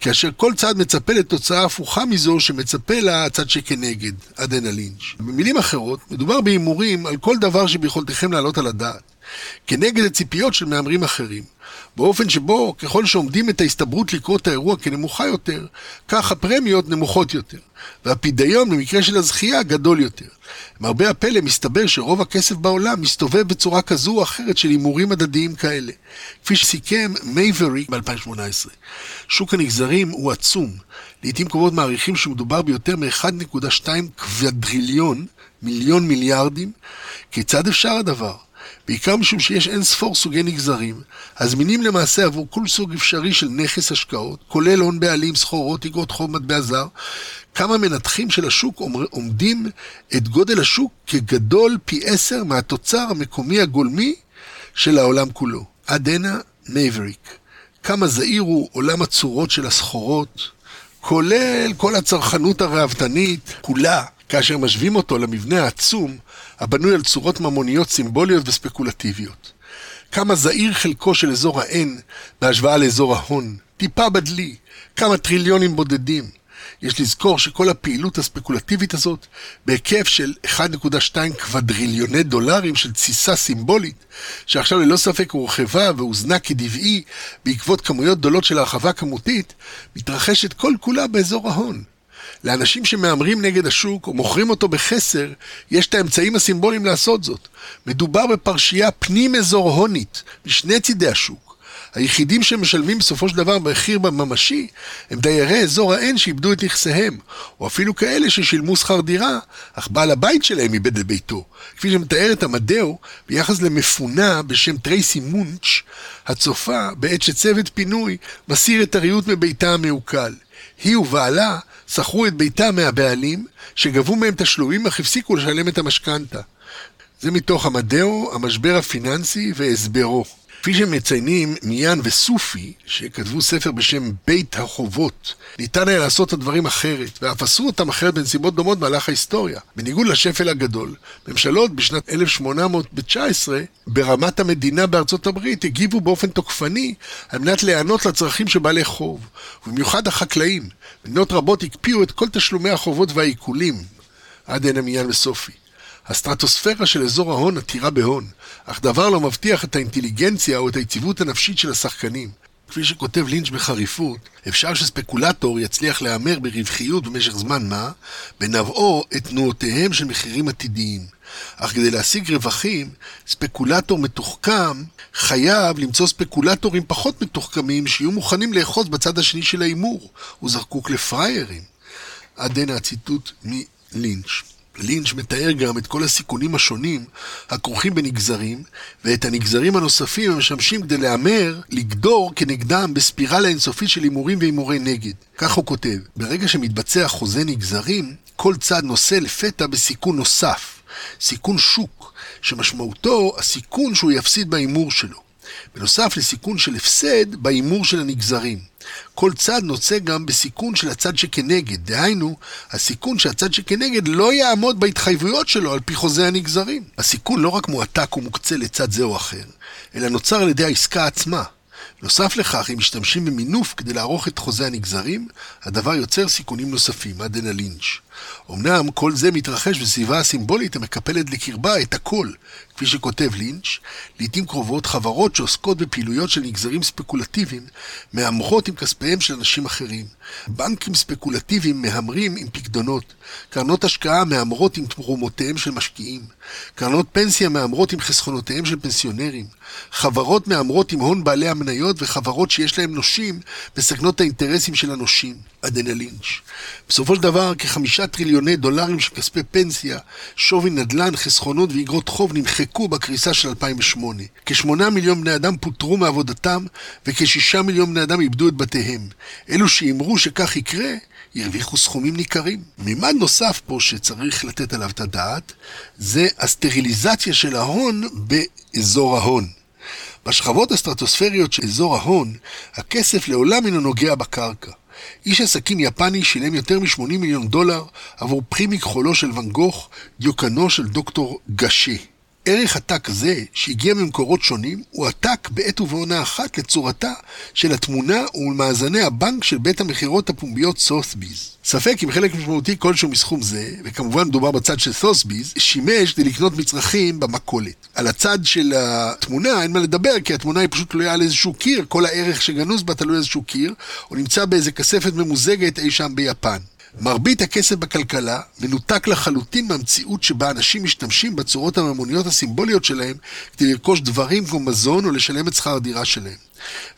כאשר כל צד מצפה לתוצאה הפוכה מזו שמצפה לה הצד שכנגד, עד לינץ'. במילים אחרות, מדובר בהימורים על כל דבר שביכולתכם להעלות על הדעת, כנגד הציפיות של מהמרים אחרים. באופן שבו ככל שעומדים את ההסתברות לקרוא את האירוע כנמוכה יותר, כך הפרמיות נמוכות יותר, והפדיון במקרה של הזכייה גדול יותר. למרבה הפלא מסתבר שרוב הכסף בעולם מסתובב בצורה כזו או אחרת של הימורים הדדיים כאלה, כפי שסיכם מייברי ב-2018. שוק הנגזרים הוא עצום, לעיתים קרובות מעריכים שמדובר ביותר מ-1.2 קוודריליון, מיליון מיליארדים. כיצד אפשר הדבר? בעיקר משום שיש אין ספור סוגי נגזרים, הזמינים למעשה עבור כל סוג אפשרי של נכס השקעות, כולל הון בעלים, סחורות, אגרות חוב, מטבע זר, כמה מנתחים של השוק אומדים את גודל השוק כגדול פי עשר מהתוצר המקומי הגולמי של העולם כולו. עד הנה, מייבריק. כמה זעיר הוא עולם הצורות של הסחורות, כולל כל הצרכנות הראוותנית, כולה, כאשר משווים אותו למבנה העצום הבנוי על צורות ממוניות סימבוליות וספקולטיביות. כמה זעיר חלקו של אזור ה-N בהשוואה לאזור ההון, טיפה בדלי, כמה טריליונים בודדים. יש לזכור שכל הפעילות הספקולטיבית הזאת, בהיקף של 1.2 קוודריליוני דולרים של תסיסה סימבולית, שעכשיו ללא ספק הורחבה והוזנה כדבעי בעקבות כמויות גדולות של הרחבה כמותית, מתרחשת כל כולה באזור ההון. לאנשים שמהמרים נגד השוק או מוכרים אותו בחסר, יש את האמצעים הסימבוליים לעשות זאת. מדובר בפרשייה פנים-אזור הונית, משני צידי השוק. היחידים שמשלמים בסופו של דבר מחיר ממשי הם דיירי אזור ה-N שאיבדו את נכסיהם, או אפילו כאלה ששילמו שכר דירה, אך בעל הבית שלהם איבד את ביתו. כפי שמתאר את המדאו ביחס למפונה בשם טרייסי מונץ', הצופה בעת שצוות פינוי מסיר את הריהוט מביתה המעוקל. היא ובעלה שכרו את ביתם מהבעלים, שגבו מהם תשלומים אך הפסיקו לשלם את המשכנתה. זה מתוך המדאו, המשבר הפיננסי והסברו. כפי שמציינים מיאן וסופי, שכתבו ספר בשם בית החובות, ניתן היה לעשות את הדברים אחרת, ואף עשו אותם אחרת בנסיבות דומות במהלך ההיסטוריה. בניגוד לשפל הגדול, ממשלות בשנת 1819, ברמת המדינה בארצות הברית, הגיבו באופן תוקפני על מנת להיענות לצרכים של בעלי חוב, ובמיוחד החקלאים. מדינות רבות הקפיאו את כל תשלומי החובות והעיקולים, עד הנה מיאן וסופי. הסטרטוספירה של אזור ההון עתירה בהון, אך דבר לא מבטיח את האינטליגנציה או את היציבות הנפשית של השחקנים. כפי שכותב לינץ' בחריפות, אפשר שספקולטור יצליח להמר ברווחיות במשך זמן מה, בנבעו את תנועותיהם של מחירים עתידיים. אך כדי להשיג רווחים, ספקולטור מתוחכם חייב למצוא ספקולטורים פחות מתוחכמים שיהיו מוכנים לאחוז בצד השני של ההימור. הוא זקוק לפריירים. עד הנה הציטוט מלינץ'. לינץ' מתאר גם את כל הסיכונים השונים הכרוכים בנגזרים, ואת הנגזרים הנוספים המשמשים כדי להמר, לגדור כנגדם בספירלה אינסופית של הימורים והימורי נגד. כך הוא כותב, ברגע שמתבצע חוזה נגזרים, כל צד נושא לפתע בסיכון נוסף, סיכון שוק, שמשמעותו הסיכון שהוא יפסיד בהימור שלו. בנוסף לסיכון של הפסד בהימור של הנגזרים. כל צד נוצא גם בסיכון של הצד שכנגד, דהיינו, הסיכון שהצד שכנגד לא יעמוד בהתחייבויות שלו על פי חוזה הנגזרים. הסיכון לא רק מועתק ומוקצה לצד זה או אחר, אלא נוצר על ידי העסקה עצמה. נוסף לכך, אם משתמשים במינוף כדי לערוך את חוזה הנגזרים, הדבר יוצר סיכונים נוספים, עד הנה לינץ'. אמנם כל זה מתרחש בסביבה הסימבולית המקפלת לקרבה את הכל, כפי שכותב לינץ', לעיתים קרובות חברות שעוסקות בפעילויות של נגזרים ספקולטיביים מהמרות עם כספיהם של אנשים אחרים. בנקים ספקולטיביים מהמרים עם פקדונות, קרנות השקעה מהמרות עם תרומותיהם של משקיעים, קרנות פנסיה מהמרות עם חסכונותיהם של פנסיונרים, חברות מהמרות עם הון בעלי המניות וחברות שיש להם נושים מסכנות האינטרסים של הנושים. עדנה לינץ'. בסופו של דבר, כחמישה טריליוני דולרים של כספי פנסיה, שווי נדל"ן, חסכונות ואגרות חוב נמחקו בקריסה של 2008. כשמונה מיליון בני אדם פוטרו מעבודתם, וכשישה מיליון בני אדם איבדו את בתיהם. אלו שאימרו שכך יקרה, הרוויחו סכומים ניכרים. מימד נוסף פה שצריך לתת עליו את הדעת, זה הסטריליזציה של ההון באזור ההון. בשכבות הסטרטוספריות של אזור ההון, הכסף לעולם אינו נוגע בקרקע. איש עסקים יפני שילם יותר מ-80 מיליון דולר עבור פרי מכחולו של ואן גוך, דיוקנו של דוקטור גשה. ערך עתק זה, שהגיע ממקורות שונים, הוא עתק בעת ובעונה אחת לצורתה של התמונה ולמאזני הבנק של בית המכירות הפומביות סות'ביז. ספק אם חלק משמעותי כלשהו מסכום זה, וכמובן מדובר בצד של סות'ביז, שימש כדי לקנות מצרכים במכולת. על הצד של התמונה אין מה לדבר, כי התמונה היא פשוט תלויה על איזשהו קיר, כל הערך שגנוז בה תלוי על איזשהו קיר, או נמצא באיזה כספת ממוזגת אי שם ביפן. מרבית הכסף בכלכלה מנותק לחלוטין מהמציאות שבה אנשים משתמשים בצורות הממוניות הסימבוליות שלהם כדי לרכוש דברים כמו מזון או לשלם את שכר הדירה שלהם.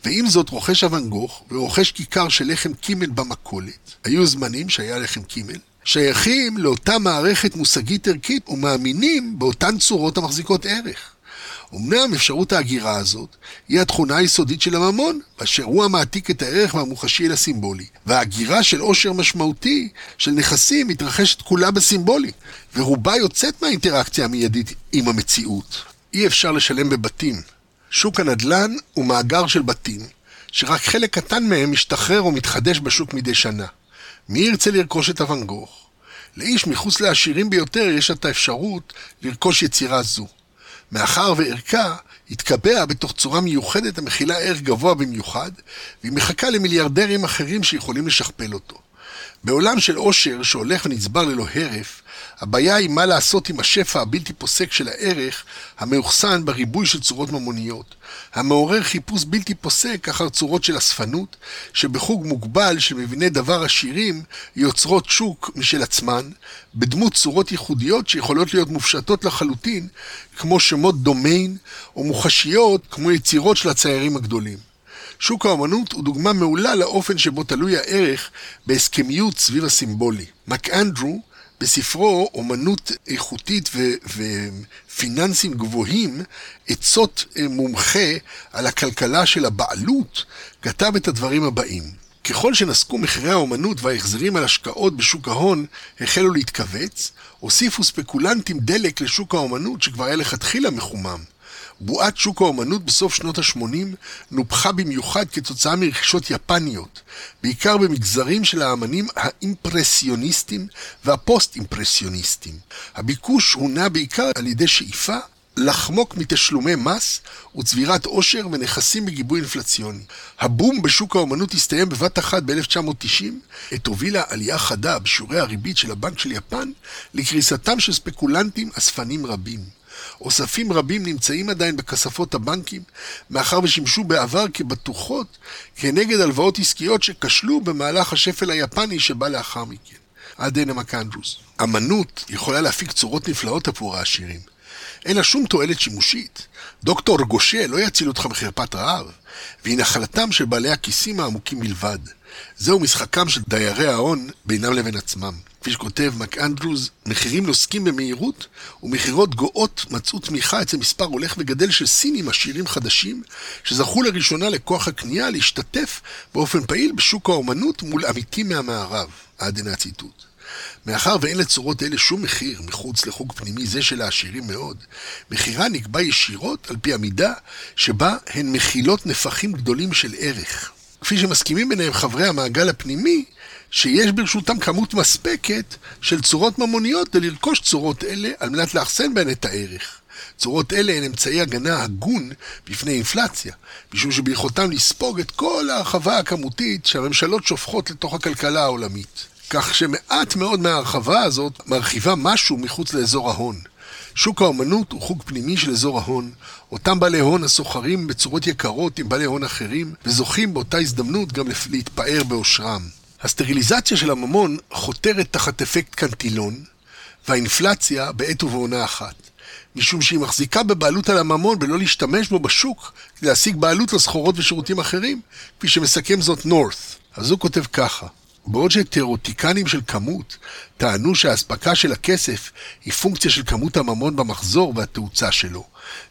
ועם זאת רוכש אבן גוך ורוכש כיכר של לחם קימל במכולת. היו זמנים שהיה לחם קימל. שייכים לאותה מערכת מושגית ערכית ומאמינים באותן צורות המחזיקות ערך. אמנם אפשרות ההגירה הזאת היא התכונה היסודית של הממון, באשר הוא המעתיק את הערך מהמוחשי אל הסימבולי. וההגירה של עושר משמעותי של נכסים מתרחשת כולה בסימבולי, ורובה יוצאת מהאינטראקציה המיידית עם המציאות. אי אפשר לשלם בבתים. שוק הנדל"ן הוא מאגר של בתים, שרק חלק קטן מהם משתחרר או מתחדש בשוק מדי שנה. מי ירצה לרכוש את אבן גוך? לאיש מחוץ לעשירים ביותר יש את האפשרות לרכוש יצירה זו. מאחר וערכה התקבע בתוך צורה מיוחדת המכילה ערך גבוה במיוחד, והיא מחכה למיליארדרים אחרים שיכולים לשכפל אותו. בעולם של עושר שהולך ונצבר ללא הרף, הבעיה היא מה לעשות עם השפע הבלתי פוסק של הערך המאוחסן בריבוי של צורות ממוניות, המעורר חיפוש בלתי פוסק אחר צורות של אספנות, שבחוג מוגבל של מביני דבר עשירים יוצרות שוק משל עצמן, בדמות צורות ייחודיות שיכולות להיות מופשטות לחלוטין, כמו שמות דומיין, או מוחשיות כמו יצירות של הציירים הגדולים. שוק האמנות הוא דוגמה מעולה לאופן שבו תלוי הערך בהסכמיות סביב הסימבולי. מק אנדרו, בספרו אומנות איכותית ו- ופיננסים גבוהים, עצות אה, מומחה על הכלכלה של הבעלות, כתב את הדברים הבאים: ככל שנסקו מחירי האומנות וההחזרים על השקעות בשוק ההון החלו להתכווץ, הוסיפו ספקולנטים דלק לשוק האומנות שכבר היה לכתחילה מחומם. בועת שוק האומנות בסוף שנות ה-80 נופחה במיוחד כתוצאה מרכישות יפניות, בעיקר במגזרים של האמנים האימפרסיוניסטים והפוסט-אימפרסיוניסטים. הביקוש הונע בעיקר על ידי שאיפה לחמוק מתשלומי מס וצבירת עושר ונכסים בגיבוי אינפלציוני. הבום בשוק האומנות הסתיים בבת אחת ב-1990, עת הובילה עלייה חדה בשיעורי הריבית של הבנק של יפן לקריסתם של ספקולנטים אספנים רבים. אוספים רבים נמצאים עדיין בכספות הבנקים, מאחר ושימשו בעבר כבטוחות כנגד הלוואות עסקיות שכשלו במהלך השפל היפני שבא לאחר מכן. עד הנה מקנדרוס. אמנות יכולה להפיק צורות נפלאות עבור העשירים. אין לה שום תועלת שימושית. דוקטור גושה לא יציל אותך מחרפת רעב, והיא נחלתם של בעלי הכיסים העמוקים בלבד. זהו משחקם של דיירי ההון בינם לבין עצמם. כפי שכותב מק אנדרוז, מחירים נוסקים במהירות, ומכירות גואות מצאו תמיכה אצל מספר הולך וגדל של סינים עשירים חדשים, שזכו לראשונה לכוח הקנייה להשתתף באופן פעיל בשוק האומנות מול עמיתים מהמערב. עד הנה הציטוט. מאחר ואין לצורות אלה שום מחיר מחוץ לחוג פנימי זה של העשירים מאוד, מחירה נקבע ישירות על פי המידה שבה הן מכילות נפחים גדולים של ערך. כפי שמסכימים ביניהם חברי המעגל הפנימי, שיש ברשותם כמות מספקת של צורות ממוניות לרכוש צורות אלה על מנת לאחסן בהן את הערך. צורות אלה הן אמצעי הגנה הגון בפני אינפלציה, משום שביכולתם לספוג את כל ההרחבה הכמותית שהממשלות שופכות לתוך הכלכלה העולמית. כך שמעט מאוד מההרחבה הזאת מרחיבה משהו מחוץ לאזור ההון. שוק האומנות הוא חוג פנימי של אזור ההון. אותם בעלי הון הסוחרים בצורות יקרות עם בעלי הון אחרים, וזוכים באותה הזדמנות גם להתפאר באושרם. הסטריליזציה של הממון חותרת תחת אפקט קנטילון, והאינפלציה בעת ובעונה אחת. משום שהיא מחזיקה בבעלות על הממון ולא להשתמש בו בשוק כדי להשיג בעלות לסחורות ושירותים אחרים, כפי שמסכם זאת נורת. אז הוא כותב ככה: בעוד שתיאורטיקנים של כמות טענו שהאספקה של הכסף היא פונקציה של כמות הממון במחזור והתאוצה שלו,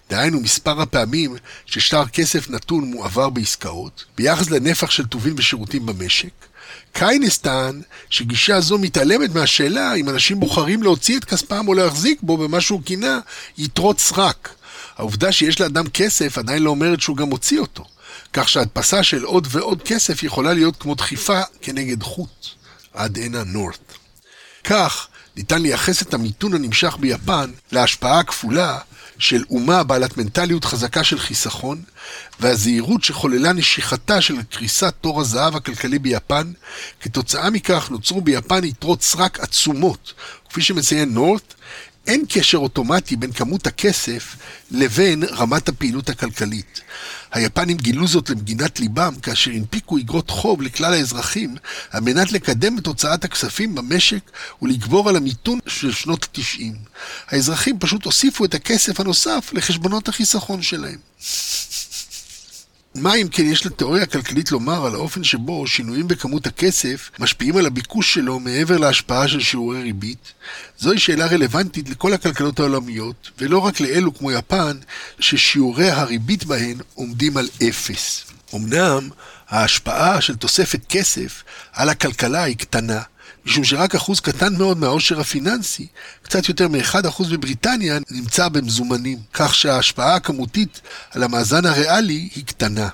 דהיינו מספר הפעמים ששטר כסף נתון מועבר בעסקאות, ביחס לנפח של טובין ושירותים במשק, קיינס טען שגישה זו מתעלמת מהשאלה אם אנשים בוחרים להוציא את כספם או להחזיק בו במה שהוא כינה יתרות סרק. העובדה שיש לאדם כסף עדיין לא אומרת שהוא גם מוציא אותו. כך שהדפסה של עוד ועוד כסף יכולה להיות כמו דחיפה כנגד חוט, עד הנה נורת. כך, ניתן לייחס את המיתון הנמשך ביפן להשפעה הכפולה של אומה בעלת מנטליות חזקה של חיסכון, והזהירות שחוללה נשיכתה של קריסת תור הזהב הכלכלי ביפן, כתוצאה מכך נוצרו ביפן יתרות סרק עצומות. כפי שמציין נורת, אין קשר אוטומטי בין כמות הכסף לבין רמת הפעילות הכלכלית. היפנים גילו זאת למגינת ליבם כאשר הנפיקו אגרות חוב לכלל האזרחים על מנת לקדם את הוצאת הכספים במשק ולגבור על המיתון של שנות ה-90. האזרחים פשוט הוסיפו את הכסף הנוסף לחשבונות החיסכון שלהם. מה אם כן יש לתיאוריה הכלכלית לומר על האופן שבו שינויים בכמות הכסף משפיעים על הביקוש שלו מעבר להשפעה של שיעורי ריבית? זוהי שאלה רלוונטית לכל הכלכלות העולמיות, ולא רק לאלו כמו יפן, ששיעורי הריבית בהן עומדים על אפס. אמנם, ההשפעה של תוספת כסף על הכלכלה היא קטנה, משום שרק אחוז קטן מאוד מהעושר הפיננסי, קצת יותר מ-1% בבריטניה, נמצא במזומנים, כך שההשפעה הכמותית על המאזן הריאלי היא קטנה.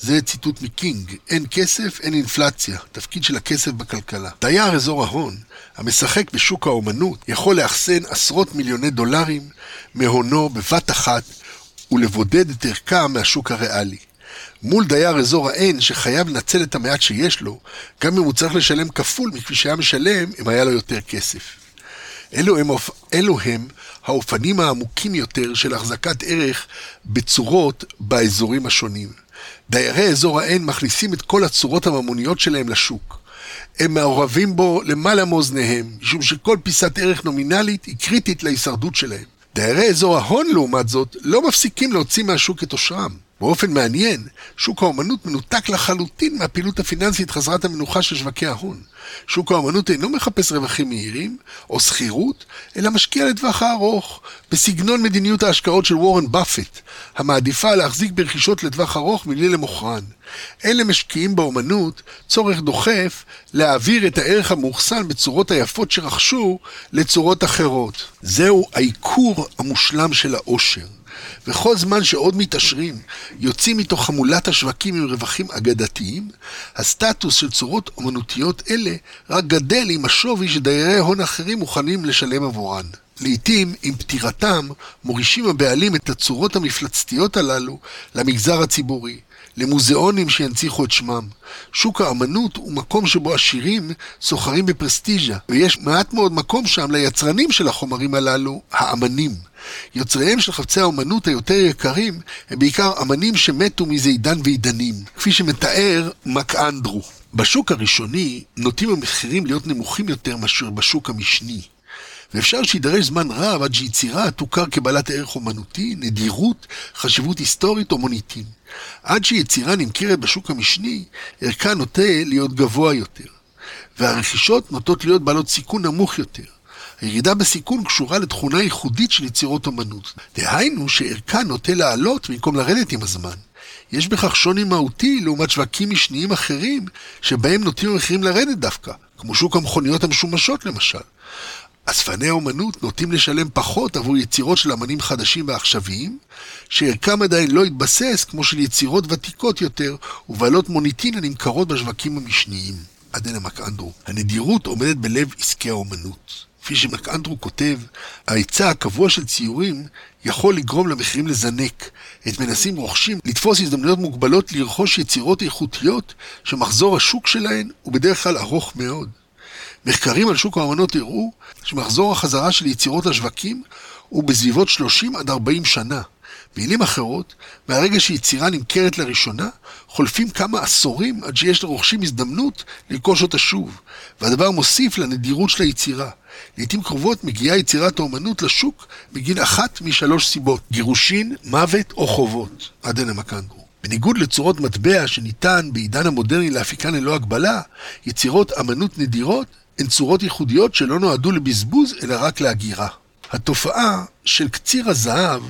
זה ציטוט מקינג, אין כסף, אין אינפלציה, תפקיד של הכסף בכלכלה. דייר אזור ההון, המשחק בשוק האומנות, יכול לאחסן עשרות מיליוני דולרים מהונו בבת אחת ולבודד את ערכם מהשוק הריאלי. מול דייר אזור ה-N שחייב לנצל את המעט שיש לו, גם אם הוא צריך לשלם כפול מכפי שהיה משלם אם היה לו יותר כסף. אלו הם, אלו הם האופנים העמוקים יותר של החזקת ערך בצורות באזורים השונים. דיירי אזור ה-N מכניסים את כל הצורות הממוניות שלהם לשוק. הם מעורבים בו למעלה מאוזניהם, משום שכל פיסת ערך נומינלית היא קריטית להישרדות שלהם. דיירי אזור ההון, לעומת זאת, לא מפסיקים להוציא מהשוק את עושרם. באופן מעניין, שוק האומנות מנותק לחלוטין מהפעילות הפיננסית חזרת המנוחה של שווקי ההון. שוק האומנות אינו מחפש רווחים מהירים או שכירות, אלא משקיע לטווח הארוך, בסגנון מדיניות ההשקעות של וורן באפט, המעדיפה להחזיק ברכישות לטווח ארוך מבלי למוכרן. אלה משקיעים באומנות צורך דוחף להעביר את הערך המאוחסן בצורות היפות שרכשו לצורות אחרות. זהו העיקור המושלם של העושר. וכל זמן שעוד מתעשרים, יוצאים מתוך חמולת השווקים עם רווחים אגדתיים, הסטטוס של צורות אומנותיות אלה רק גדל עם השווי שדיירי הון אחרים מוכנים לשלם עבורן. לעתים, עם פטירתם, מורישים הבעלים את הצורות המפלצתיות הללו למגזר הציבורי, למוזיאונים שינציחו את שמם. שוק האמנות הוא מקום שבו עשירים סוחרים בפרסטיז'ה, ויש מעט מאוד מקום שם ליצרנים של החומרים הללו, האמנים. יוצריהם של חפצי האומנות היותר יקרים הם בעיקר אמנים שמתו מזה עידן ועידנים, כפי שמתאר מק אנדרו. בשוק הראשוני נוטים המחירים להיות נמוכים יותר מאשר בשוק המשני. ואפשר שידרש זמן רב עד שיצירה תוכר כבעלת ערך אומנותי, נדירות, חשיבות היסטורית או מוניטין. עד שיצירה נמכרת בשוק המשני, ערכה נוטה להיות גבוה יותר. והרכישות נוטות להיות בעלות סיכון נמוך יותר. הירידה בסיכון קשורה לתכונה ייחודית של יצירות אומנות. דהיינו שערכה נוטה לעלות במקום לרדת עם הזמן. יש בכך שוני מהותי לעומת שווקים משניים אחרים, שבהם נוטים המחירים לרדת דווקא, כמו שוק המכוניות המשומשות למשל. אספני האומנות נוטים לשלם פחות עבור יצירות של אמנים חדשים ועכשוויים, שערכם עדיין לא התבסס כמו של יצירות ותיקות יותר ובעלות מוניטין הנמכרות בשווקים המשניים. עדנה מקאנדרו. הנדירות עומדת בלב עסקי האומנות. כפי שמקאנדרו כותב, ההיצע הקבוע של ציורים יכול לגרום למחירים לזנק. את מנסים רוכשים לתפוס הזדמנויות מוגבלות לרכוש יצירות איכותיות שמחזור השוק שלהן הוא בדרך כלל ארוך מאוד. מחקרים על שוק האמנות הראו שמחזור החזרה של יצירות לשווקים הוא בסביבות 30 עד 40 שנה. במילים אחרות, מהרגע שיצירה נמכרת לראשונה, חולפים כמה עשורים עד שיש לרוכשים הזדמנות לרכוש אותה שוב, והדבר מוסיף לנדירות של היצירה. לעיתים קרובות מגיעה יצירת האומנות לשוק בגין אחת משלוש סיבות, גירושין, מוות או חובות. עדנה מקנדרו. בניגוד לצורות מטבע שניתן בעידן המודרני להפיקן ללא הגבלה, יצירות אמנות נדירות הן צורות ייחודיות שלא נועדו לבזבוז, אלא רק להגירה. התופעה של קציר הזהב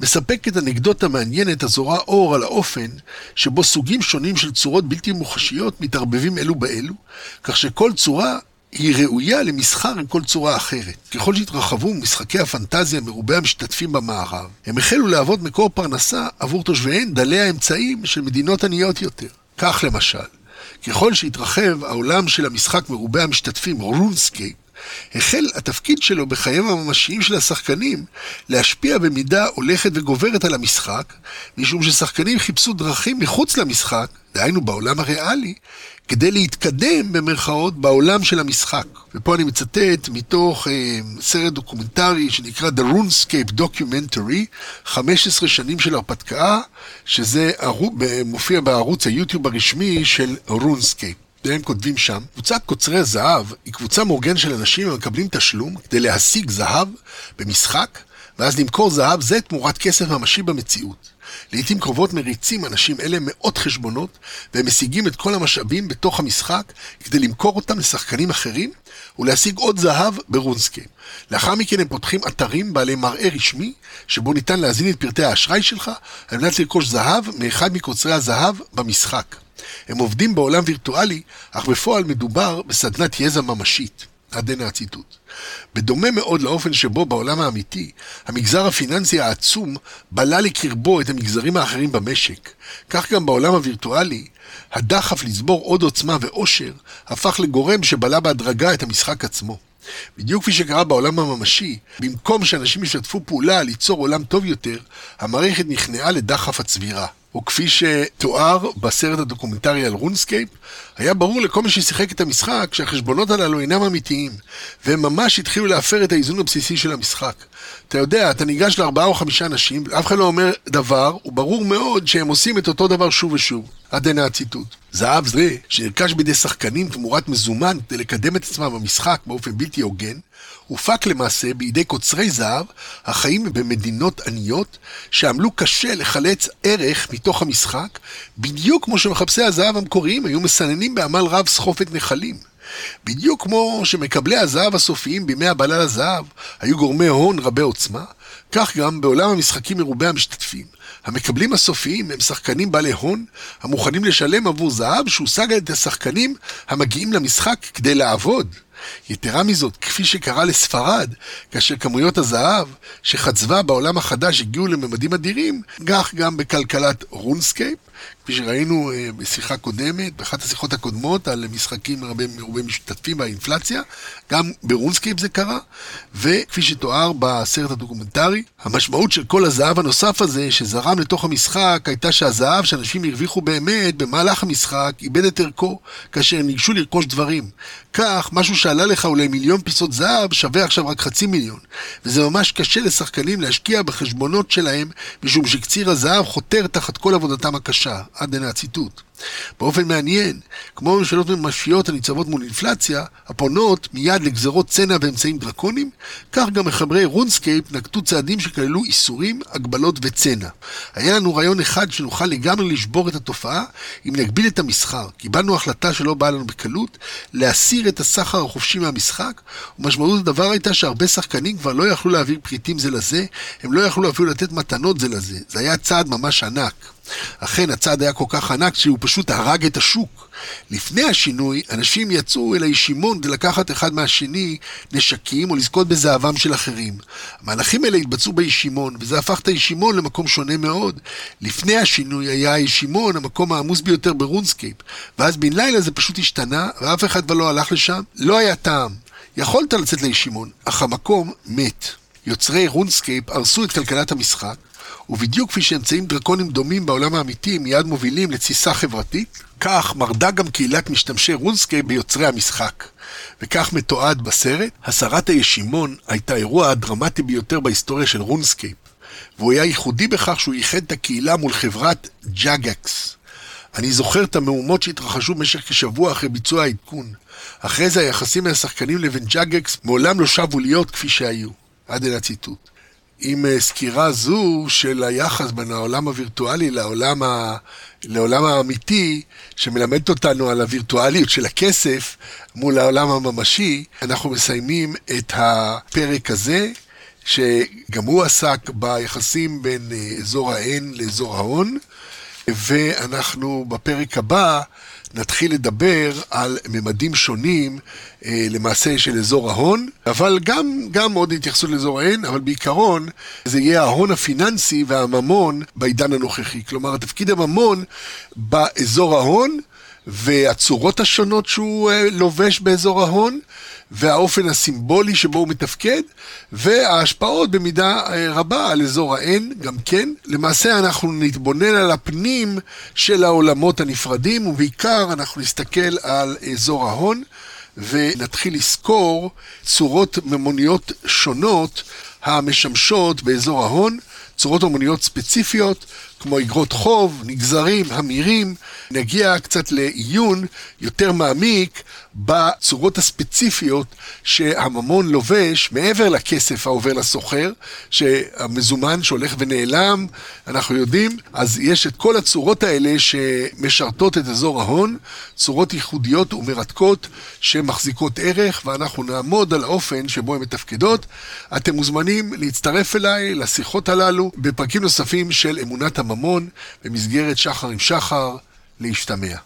מספקת אנקדוטה מעניינת הזורה אור על האופן שבו סוגים שונים של צורות בלתי מוחשיות מתערבבים אלו באלו, כך שכל צורה היא ראויה למסחר עם כל צורה אחרת. ככל שהתרחבו משחקי הפנטזיה מרובי המשתתפים במערב, הם החלו להוות מקור פרנסה עבור תושביהן דלי האמצעים של מדינות עניות יותר. כך למשל, ככל שהתרחב העולם של המשחק מרובה המשתתפים, RuneScape, החל התפקיד שלו בחייהם הממשיים של השחקנים להשפיע במידה הולכת וגוברת על המשחק, משום ששחקנים חיפשו דרכים מחוץ למשחק, דהיינו בעולם הריאלי, כדי להתקדם במרכאות בעולם של המשחק. ופה אני מצטט מתוך אה, סרט דוקומנטרי שנקרא The RuneScape Documentary, 15 שנים של הרפתקה, שזה ערו, מופיע בערוץ היוטיוב הרשמי של RuneScape. והם כותבים שם, קבוצת קוצרי הזהב היא קבוצה מאורגנת של אנשים המקבלים תשלום כדי להשיג זהב במשחק, ואז למכור זהב זה תמורת כסף ממשי במציאות. לעיתים קרובות מריצים אנשים אלה מאות חשבונות, והם משיגים את כל המשאבים בתוך המשחק כדי למכור אותם לשחקנים אחרים ולהשיג עוד זהב ב RuneScape. לאחר מכן הם פותחים אתרים בעלי מראה רשמי, שבו ניתן להזין את פרטי האשראי שלך על מנת לרכוש זהב מאחד מקוצרי הזהב במשחק. הם עובדים בעולם וירטואלי, אך בפועל מדובר בסדנת יזע ממשית. עד הנה הציטוט. בדומה מאוד לאופן שבו בעולם האמיתי, המגזר הפיננסי העצום בלה לקרבו את המגזרים האחרים במשק, כך גם בעולם הווירטואלי, הדחף לצבור עוד עוצמה ואושר, הפך לגורם שבלה בהדרגה את המשחק עצמו. בדיוק כפי שקרה בעולם הממשי, במקום שאנשים ישתפו פעולה ליצור עולם טוב יותר, המערכת נכנעה לדחף הצבירה. או כפי שתואר בסרט הדוקומנטרי על RuneScape, היה ברור לכל מי ששיחק את המשחק שהחשבונות הללו אינם אמיתיים, והם ממש התחילו להפר את האיזון הבסיסי של המשחק. אתה יודע, אתה ניגש לארבעה או חמישה אנשים, אף אחד לא אומר דבר, וברור מאוד שהם עושים את אותו דבר שוב ושוב. עד הנה הציטוט. זהב זה, שנרכש בידי שחקנים תמורת מזומן כדי לקדם את עצמם במשחק באופן בלתי הוגן, הופק למעשה בידי קוצרי זהב החיים במדינות עניות שעמלו קשה לחלץ ערך מתוך המשחק, בדיוק כמו שמחפשי הזהב המקוריים היו מסננים בעמל רב סחופת נחלים. בדיוק כמו שמקבלי הזהב הסופיים בימי הבלל הזהב היו גורמי הון רבי עוצמה, כך גם בעולם המשחקים מרובי המשתתפים. המקבלים הסופיים הם שחקנים בעלי הון המוכנים לשלם עבור זהב שהושג על ידי השחקנים המגיעים למשחק כדי לעבוד. יתרה מזאת, כפי שקרה לספרד, כאשר כמויות הזהב שחצבה בעולם החדש הגיעו לממדים אדירים, כך גם בכלכלת RuneScape, כפי שראינו אה, בשיחה קודמת, באחת השיחות הקודמות על משחקים מרובי, משתתפים והאינפלציה, גם ב RuneScape זה קרה, וכפי שתואר בסרט הדוקומנטרי, המשמעות של כל הזהב הנוסף הזה שזרם לתוך המשחק הייתה שהזהב שאנשים הרוויחו באמת במהלך המשחק איבד את ערכו כאשר ניגשו לרכוש דברים. כך, משהו שעלה לך אולי מיליון פיסות זהב שווה עכשיו רק חצי מיליון. וזה ממש קשה לשחקנים להשקיע בחשבונות שלהם משום שקציר הזהב חותר תחת כל עבודתם הקשה. עד הנה הציטוט. באופן מעניין, כמו ממשלות ממשיות הניצבות מול אינפלציה, הפונות מיד לגזרות צנע ואמצעים דרקוניים, כך גם מחברי RuneScape נקטו צעדים שכללו איסורים, הגבלות וצנע. היה לנו רעיון אחד שנוכל לגמרי לשבור את התופעה אם נגביל את המסחר. קיבלנו החלטה שלא באה לנו בקלות, להסיר את הסחר החופשי מהמשחק, ומשמעות הדבר הייתה שהרבה שחקנים כבר לא יכלו להעביר פריטים זה לזה, הם לא יכלו אפילו לתת מתנות זה לזה. זה היה צעד ממש ענק. אכן, הצעד היה כל כך ענק שהוא פשוט הרג את השוק. לפני השינוי, אנשים יצאו אל הישימון כדי לקחת אחד מהשני נשקים או לזכות בזהבם של אחרים. המהלכים האלה התבצעו בישימון, וזה הפך את הישימון למקום שונה מאוד. לפני השינוי היה הישימון המקום העמוס ביותר ב RuneScape, ואז בן לילה זה פשוט השתנה, ואף אחד כבר לא הלך לשם. לא היה טעם. יכולת לצאת לישימון, אך המקום מת. יוצרי RuneScape הרסו את כלכלת המשחק, ובדיוק כפי שאמצעים דרקוניים דומים בעולם האמיתי מיד מובילים לתסיסה חברתית, כך מרדה גם קהילת משתמשי RuneScape ביוצרי המשחק. וכך מתועד בסרט, הסרת הישימון הייתה האירוע הדרמטי ביותר בהיסטוריה של RuneScape, והוא היה ייחודי בכך שהוא איחד את הקהילה מול חברת Jagex. אני זוכר את המהומות שהתרחשו במשך כשבוע אחרי ביצוע העדכון. אחרי זה היחסים בין השחקנים לבין Jagex מעולם לא שבו להיות כפי שהיו. עד הנה הציטוט. עם אה, סקירה זו של היחס בין העולם הווירטואלי לעולם, ה... לעולם האמיתי, שמלמדת אותנו על הווירטואליות של הכסף מול העולם הממשי, אנחנו מסיימים את הפרק הזה, שגם הוא עסק ביחסים בין אה, אזור ה-N לאזור ההון, ואנחנו בפרק הבא נתחיל לדבר על ממדים שונים אה, למעשה של אזור ההון, אבל גם, גם עוד התייחסות לאזור ההן, אבל בעיקרון זה יהיה ההון הפיננסי והממון בעידן הנוכחי. כלומר, התפקיד הממון באזור ההון והצורות השונות שהוא אה, לובש באזור ההון, והאופן הסימבולי שבו הוא מתפקד, וההשפעות במידה אה, רבה על אזור ה-N גם כן. למעשה אנחנו נתבונן על הפנים של העולמות הנפרדים, ובעיקר אנחנו נסתכל על אזור ההון, ונתחיל לסקור צורות ממוניות שונות המשמשות באזור ההון, צורות ממוניות ספציפיות, כמו אגרות חוב, נגזרים, המירים, נגיע קצת לעיון יותר מעמיק בצורות הספציפיות שהממון לובש מעבר לכסף העובר לסוחר, שהמזומן שהולך ונעלם, אנחנו יודעים, אז יש את כל הצורות האלה שמשרתות את אזור ההון, צורות ייחודיות ומרתקות שמחזיקות ערך, ואנחנו נעמוד על האופן שבו הן מתפקדות. אתם מוזמנים להצטרף אליי לשיחות הללו בפרקים נוספים של אמונת הממון במסגרת שחר עם שחר, להשתמע.